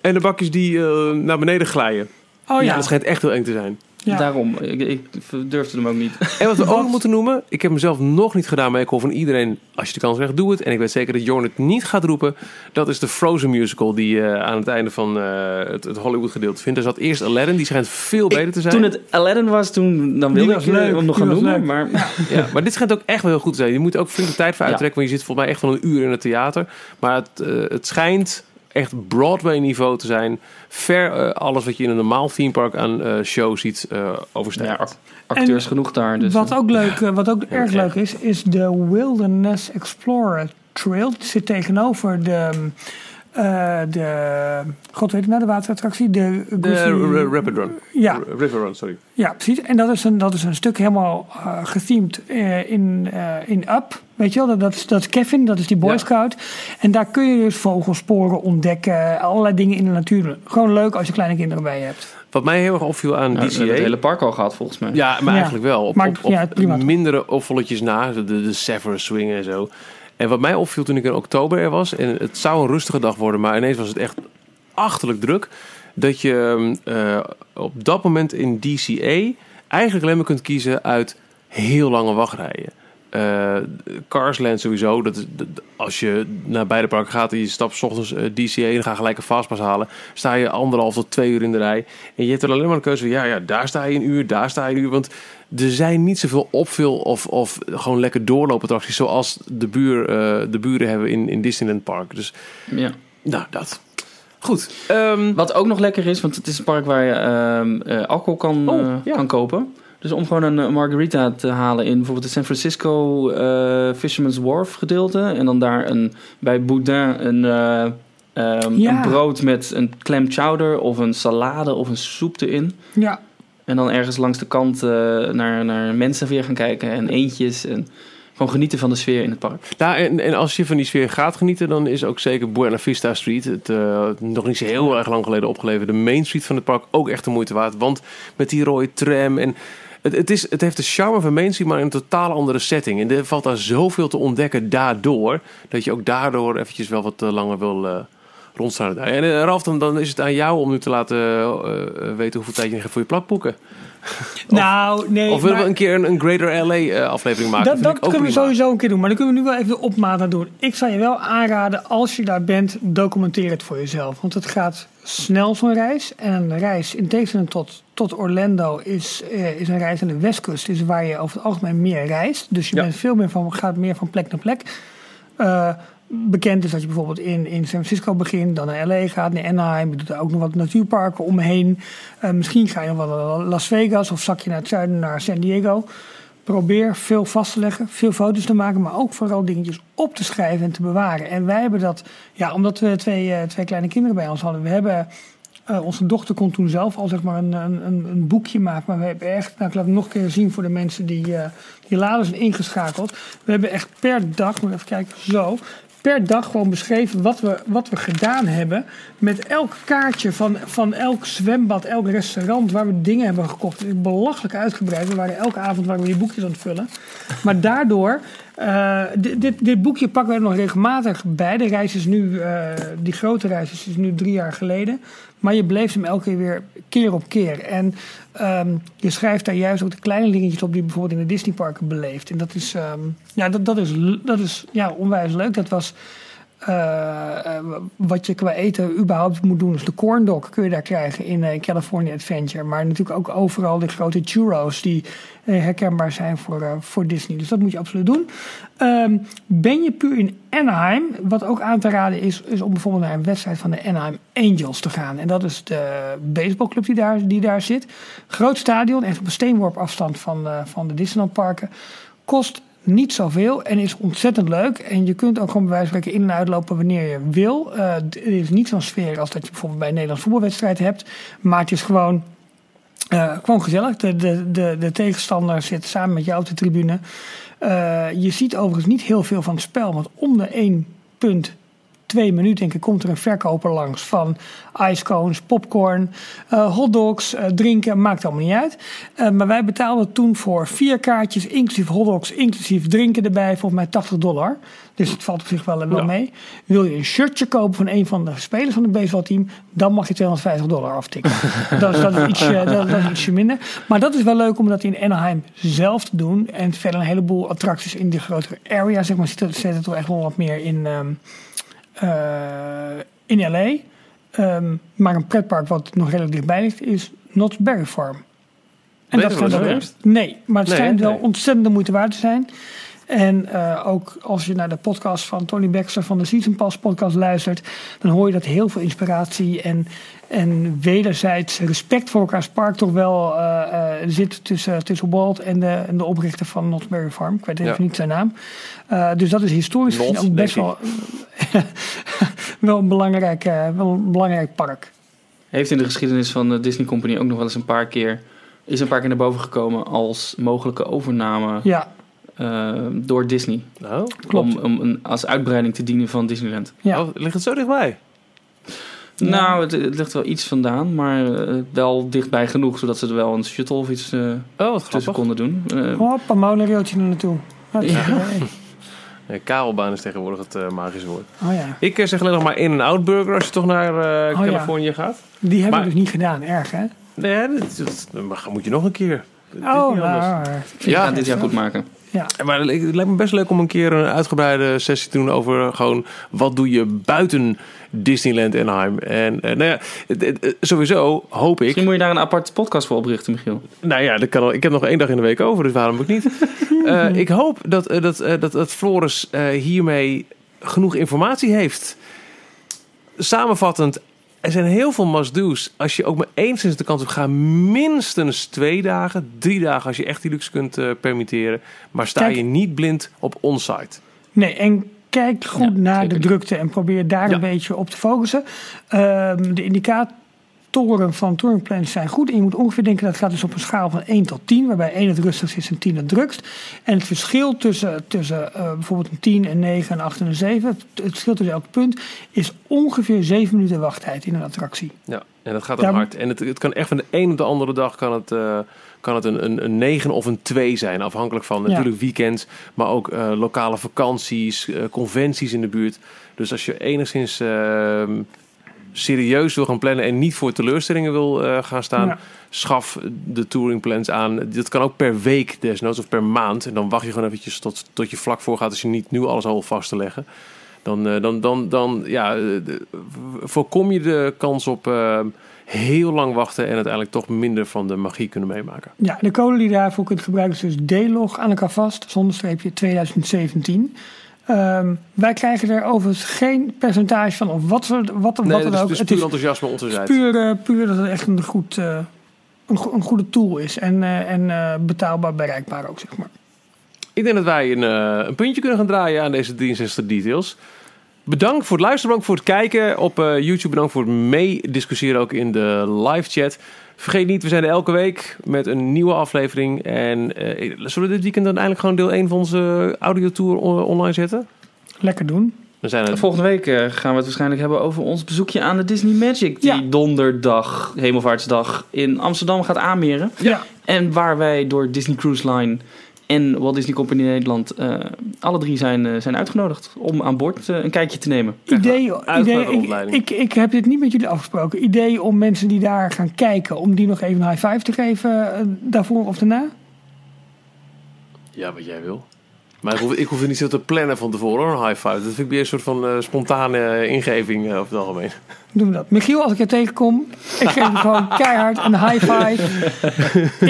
En de bakjes die eh, naar beneden glijden. Oh ja. Dat schijnt echt heel eng te zijn. Ja. Daarom, ik, ik durfde hem ook niet. En wat we ook nog moeten noemen. Ik heb hem zelf nog niet gedaan. Maar ik hoor van iedereen. Als je de kans krijgt, doe het. En ik weet zeker dat Jorn het niet gaat roepen. Dat is de Frozen musical. Die je aan het einde van eh, het, het Hollywood gedeelte vindt. Er zat eerst Aladdin. Die schijnt veel beter te zijn. Toen het Aladdin was, toen, dan wilde was ik eh, leuk, hem nog die gaan noemen. Maar Ja, maar dit schijnt ook echt wel heel goed te zijn. Je moet er ook flink de tijd voor Ja. uittrekken. Want je zit volgens mij echt van een uur in het theater. Maar het, eh, het schijnt echt Broadway niveau te zijn. Ver eh, alles wat je in een normaal themepark aan eh show ziet eh overstijgt. ja, act- acteurs genoeg daar. Dus, wat ook, leuk, wat ook erg leuk is, is de Wilderness Explorer Trail. Die zit tegenover de eh, de, god weet het nou, de waterattractie. De, De Rapid Run. Ja. R- River Run, sorry. Ja, precies. En dat is een, dat is een stuk helemaal eh gethemed eh, in, eh, in Up. Weet je wel, dat, dat, is, dat is Kevin, dat is die Boy Ja. Scout. En daar kun je dus vogelsporen ontdekken, allerlei dingen in de natuur. Gewoon leuk als je kleine kinderen bij je hebt. Wat mij heel erg opviel aan Nou, we DCA... hebben het hele park al gehad volgens mij. Ja, maar Ja. eigenlijk wel. Op, Maar op, op ja, prima toch? mindere na, de, de Severus Swing en zo. En wat mij opviel toen ik in oktober er was, en het zou een rustige dag worden, maar ineens was het echt achterlijk druk. Dat je eh, op dat moment in DCA eigenlijk alleen maar kunt kiezen uit heel lange wachtrijen. Eh Carsland sowieso. Dat als je naar beide parken gaat en je stapt 's ochtends eh, DCA en ga gelijk een fastpass halen, sta je anderhalf tot twee uur in de rij. En je hebt er alleen maar een keuze van ja, ja, daar sta je een uur, daar sta je een uur. Want er zijn niet zoveel opvul of, of gewoon lekker doorlopen attracties zoals de, buur, eh, de buren hebben in, in Disneyland Park. Dus Ja. nou, dat. Goed. ehm, Wat ook nog lekker is, want het is een park waar je ehm, eh, alcohol kan, Oh, ja. kan kopen. Dus om gewoon een eh, margarita te halen in bijvoorbeeld het San Francisco eh, Fisherman's Wharf gedeelte. En dan daar een, bij Boudin een, eh, ehm, Ja. een brood met een clam chowder of een salade of een soep erin. Ja, En dan ergens langs de kant eh, naar, naar mensen weer gaan kijken en eentjes. En gewoon genieten van de sfeer in het park. Nou, en, en als je van die sfeer gaat genieten, dan is ook zeker Buena Vista Street, het eh, nog niet zo heel erg lang geleden opgeleverde Main Street van het park, ook echt de moeite waard. Want met die rode tram en het, is, het heeft de charme van Street, maar in een totaal andere setting. En er valt daar zoveel te ontdekken daardoor, dat je ook daardoor eventjes wel wat eh, langer wil eh rondstaan. En eh, Ralf, dan, is het aan jou om nu te laten weten hoeveel tijd je gaat voor je plakboeken. Nou nee. of willen maar- we een keer een, een Greater LA eh, aflevering maken? Dat, dat kunnen we sowieso een keer doen. Maar dan kunnen we nu wel even de opmaat doen. Ik zou je wel aanraden, als je daar bent, documenteer het voor jezelf. Want het gaat snel zo'n reis. En een reis, in tegenstelling tot, tot Orlando, is, eh, is een reis aan de westkust. Is waar je over het algemeen meer reist. Dus je Ja. bent veel meer van, gaat meer van plek naar plek. Eh, bekend is dat je bijvoorbeeld in, in San Francisco begint, dan naar LA gaat, naar Anaheim. Je doet er ook nog wat natuurparken omheen. Eh, misschien ga je nog wel naar Las Vegas of zak je naar het zuiden, naar San Diego. Probeer veel vast te leggen, veel foto's te maken, maar ook vooral dingetjes op te schrijven en te bewaren. En wij hebben dat, ja, omdat we twee, eh, twee kleine kinderen bij ons hadden. We hebben, eh, onze dochter kon toen zelf al zeg maar een, een, een boekje maken. Maar we hebben echt, nou, ik laat het nog een keer zien voor de mensen die, eh die laden zijn ingeschakeld. We hebben echt per dag, moet even kijken, zo. Per dag gewoon beschreven wat we, wat we gedaan hebben. Met elk kaartje van, van elk zwembad, elk restaurant waar we dingen hebben gekocht. Belachelijk uitgebreid. We waren elke avond waren we die boekjes aan het vullen. Maar daardoor, eh, dit, dit, dit boekje pakken we nog regelmatig bij. De reis is nu, eh, die grote reis is, is nu drie jaar geleden. Maar je beleeft hem elke keer weer keer op keer. En ehm, je schrijft daar juist ook de kleine dingetjes op die je bijvoorbeeld in de Disneyparken beleeft. En dat is, ehm, ja, dat, dat is, dat is ja, onwijs leuk. Dat was eh, eh, wat je qua eten überhaupt moet doen. Dus de corn dog kun je daar krijgen in eh, California Adventure. Maar natuurlijk ook overal de grote churros die herkenbaar zijn voor, voor Disney. Dus dat moet je absoluut doen. Ehm, ben je puur in Anaheim, wat ook aan te raden is, is om bijvoorbeeld naar een wedstrijd van de Anaheim Angels te gaan. En dat is de baseballclub die daar, die daar zit. Groot stadion, echt op een steenworp afstand van, van de Disneyland parken. Kost niet zoveel en is ontzettend leuk. En je kunt ook gewoon bij wijze van spreken in en uitlopen wanneer je wil. Eh, het is niet zo'n sfeer als dat je bijvoorbeeld bij een Nederlands voetbalwedstrijd hebt. Maar het is gewoon, eh, gewoon gezellig. De, de, de, de tegenstander zit samen met jou op de tribune. Eh, je ziet overigens niet heel veel van het spel. Want om de 1,2 minuut denk ik komt er een verkoper langs van icecones, popcorn, eh hotdogs, eh, drinken, maakt allemaal niet uit. Eh, maar wij betaalden toen voor vier kaartjes, inclusief hotdogs, inclusief drinken erbij, volgens mij 80 dollar. Dus het valt op zich wel, wel Ja. mee. Wil je een shirtje kopen van een van de spelers van het baseballteam, dan mag je 250 dollar aftikken. dat, is, dat, is dat, dat is ietsje minder. Maar dat is wel leuk om dat in Anaheim zelf te doen. En verder een heleboel attracties in die grotere area, zeg maar, zit er, zit er toch echt wel wat meer in, ehm, eh, in LA. Ehm, maar een pretpark wat nog redelijk dichtbij ligt is Knott's Berry Farm. En wel- geweest? Nee, maar het Nee, schijnt wel ontzettend de moeite waard te zijn. En eh, ook als je naar de podcast van Tony Baxter van de Season Pass podcast luistert, dan hoor je dat heel veel inspiratie en, en wederzijds respect voor elkaars park toch wel eh, eh, zit tussen, tussen Walt en de, en de oprichter van Berry Farm. Ik weet even Ja. niet zijn naam. Eh, dus dat is historisch gezien Not, ook best wel. wel, een belangrijk, wel een belangrijk park. Heeft in de geschiedenis van de Disney Company ook nog wel eens een paar keer... is een paar keer naar boven gekomen als mogelijke overname Ja, door Disney. Nou, Klopt. Om, om een, als uitbreiding te dienen van Disneyland. ja. oh, ligt het zo dichtbij? Ja. Nou, het, het ligt wel iets vandaan, maar eh, wel dichtbij genoeg... zodat ze er wel een shuttle of iets eh, Oh, tussen grappig. konden doen. Eh, Hop, een monorailtje er naartoe. Nee, kabelbaan is tegenwoordig het eh, magische woord. Oh ja, Ik eh, zeg alleen nog maar In-N-Out Burger als je toch naar eh, Oh, ja. Californië gaat. die hebben Maar- we dus niet gedaan. Erg, hè? Nee, dat, dat- dat moet je nog een keer. Dat is Oh, nou, ik ga het dit jaar goed maken. Ja, Maar het lijkt me best leuk om een keer een uitgebreide sessie te doen over gewoon wat doe je buiten Disneyland Anaheim. En eh, nou ja, het- sowieso hoop ik. Misschien moet je daar een aparte podcast voor oprichten, Michiel. Nou ja, dat kan al, ik heb nog één dag in de week over, dus waarom ook niet? Eh, ik hoop dat, eh, dat, eh, dat, dat Floris eh, hiermee genoeg informatie heeft. Samenvattend, er zijn heel veel must-do's. Als je ook maar enigszins de kans hebt, ga minstens twee dagen, drie dagen als je echt die luxe kunt eh, permitteren. Maar sta Kijk. je niet blind op onsite. Nee, en kijk goed Ja, naar zeker. de drukte en probeer daar Ja. een beetje op te focussen. Ehm, de indicatoren van touring plans zijn goed. En je moet ongeveer denken dat het gaat dus op een schaal van 1 tot 10, waarbij 1 het rustigst is en 10 het drukst. En het verschil tussen, tussen eh, bijvoorbeeld een 10, een 9, een 8 en een 7, het, het verschil tussen elk punt, is ongeveer 7 minuten wachttijd in een attractie. Ja, en dat gaat dan hard. En het, het kan echt van de een op de andere dag kan het, eh, kan het een, een, een 9 of een 2 zijn. Afhankelijk van Ja. natuurlijk weekends, maar ook eh, lokale vakanties, eh, conventies in de buurt. Dus als je enigszins ehm, serieus wil gaan plannen en niet voor teleurstellingen wil eh, gaan staan, Ja. schaf de touringplans aan. Dat kan ook per week desnoods of per maand. En dan wacht je gewoon eventjes tot, tot je vlak voor gaat als je niet nu alles al vast te leggen. Dan, eh, dan, dan, dan ja, eh, voorkom je de kans op heel lang wachten en uiteindelijk toch minder van de magie kunnen meemaken. Ja, de code die je daarvoor kunt gebruiken is dus D-log aan elkaar vast, zonder streepje 2017. Ehm, wij krijgen er overigens geen percentage van, of wat, wat, wat Nee, dan ook. dus het puur is enthousiasme onze zijde. puur, puur dat het echt een, goed, eh, een, go- een goede tool is. En, eh, en eh, betaalbaar bereikbaar ook, zeg maar. Ik denk dat wij een, een puntje kunnen gaan draaien aan deze 63 details. Bedankt voor het luisteren, bedankt voor het kijken op YouTube. Bedankt voor het meediscussiëren ook in de live chat. Vergeet niet, we zijn er elke week met een nieuwe aflevering. En eh, zullen we dit weekend dan eindelijk gewoon deel 1 van onze audiotour on- online zetten? Lekker doen. Dan zijn er Volgende week eh, gaan we het waarschijnlijk hebben over ons bezoekje aan de Disney Magic. Die Ja. donderdag, Hemelvaartsdag, in Amsterdam gaat aanmeren. Ja. En waar wij door Disney Cruise Line en Walt Disney Company Nederland eh, alle drie zijn, eh, zijn uitgenodigd om aan boord eh, een kijkje te nemen. Idee, idee ik, ik, ik heb dit niet met jullie afgesproken. Idee om mensen die daar gaan kijken, om die nog even een high five te geven daarvoor of daarna? Ja, wat jij wil. Maar ik hoef, ik hoef er niet zo te plannen van tevoren, hoor, een high five. Dat vind ik meer een soort van eh, spontane eh, ingeving eh, over het algemeen. Doen we dat. Michiel, als ik je tegenkom, ik geef hem gewoon keihard een high five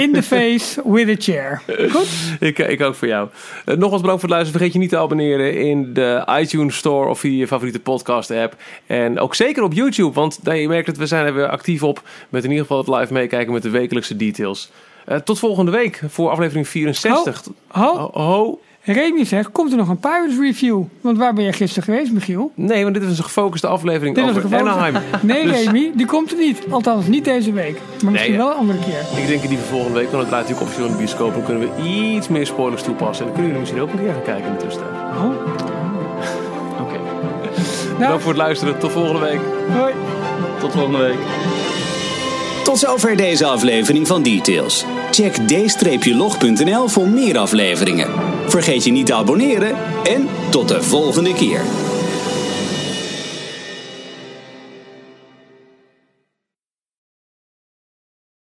in the face with a chair. Goed? Ik, ik ook voor jou. Eh, nogmaals bedankt voor het luisteren. Vergeet je niet te abonneren in de iTunes Store of via je favoriete podcast app. En ook zeker op YouTube, want daar je merkt dat we zijn er weer actief op. Met in ieder geval het live meekijken met de wekelijkse details. Eh, tot volgende week voor aflevering 64. Ho, Ho, ho. Remy zegt, komt er nog een Pirates Review? Want waar ben je gisteren geweest, Michiel? Nee, want dit is een gefocuste aflevering Dit over een geval- Anaheim. Nee, Dus- Remy, die komt er niet. Althans, niet deze week. Maar misschien Nee, wel een andere keer. Ik denk die voor volgende week, want het draait natuurlijk officieel in de bioscoop. Dan kunnen we iets meer spoilers toepassen. En dan kunnen jullie misschien ook een keer gaan kijken in de tussentijd. Oh. Oké, Nou, Bedankt voor het luisteren. Tot volgende week. hoi. tot volgende week. Tot zover deze aflevering van Details. Check d-log.nl voor meer afleveringen. Vergeet je niet te abonneren en tot de volgende keer.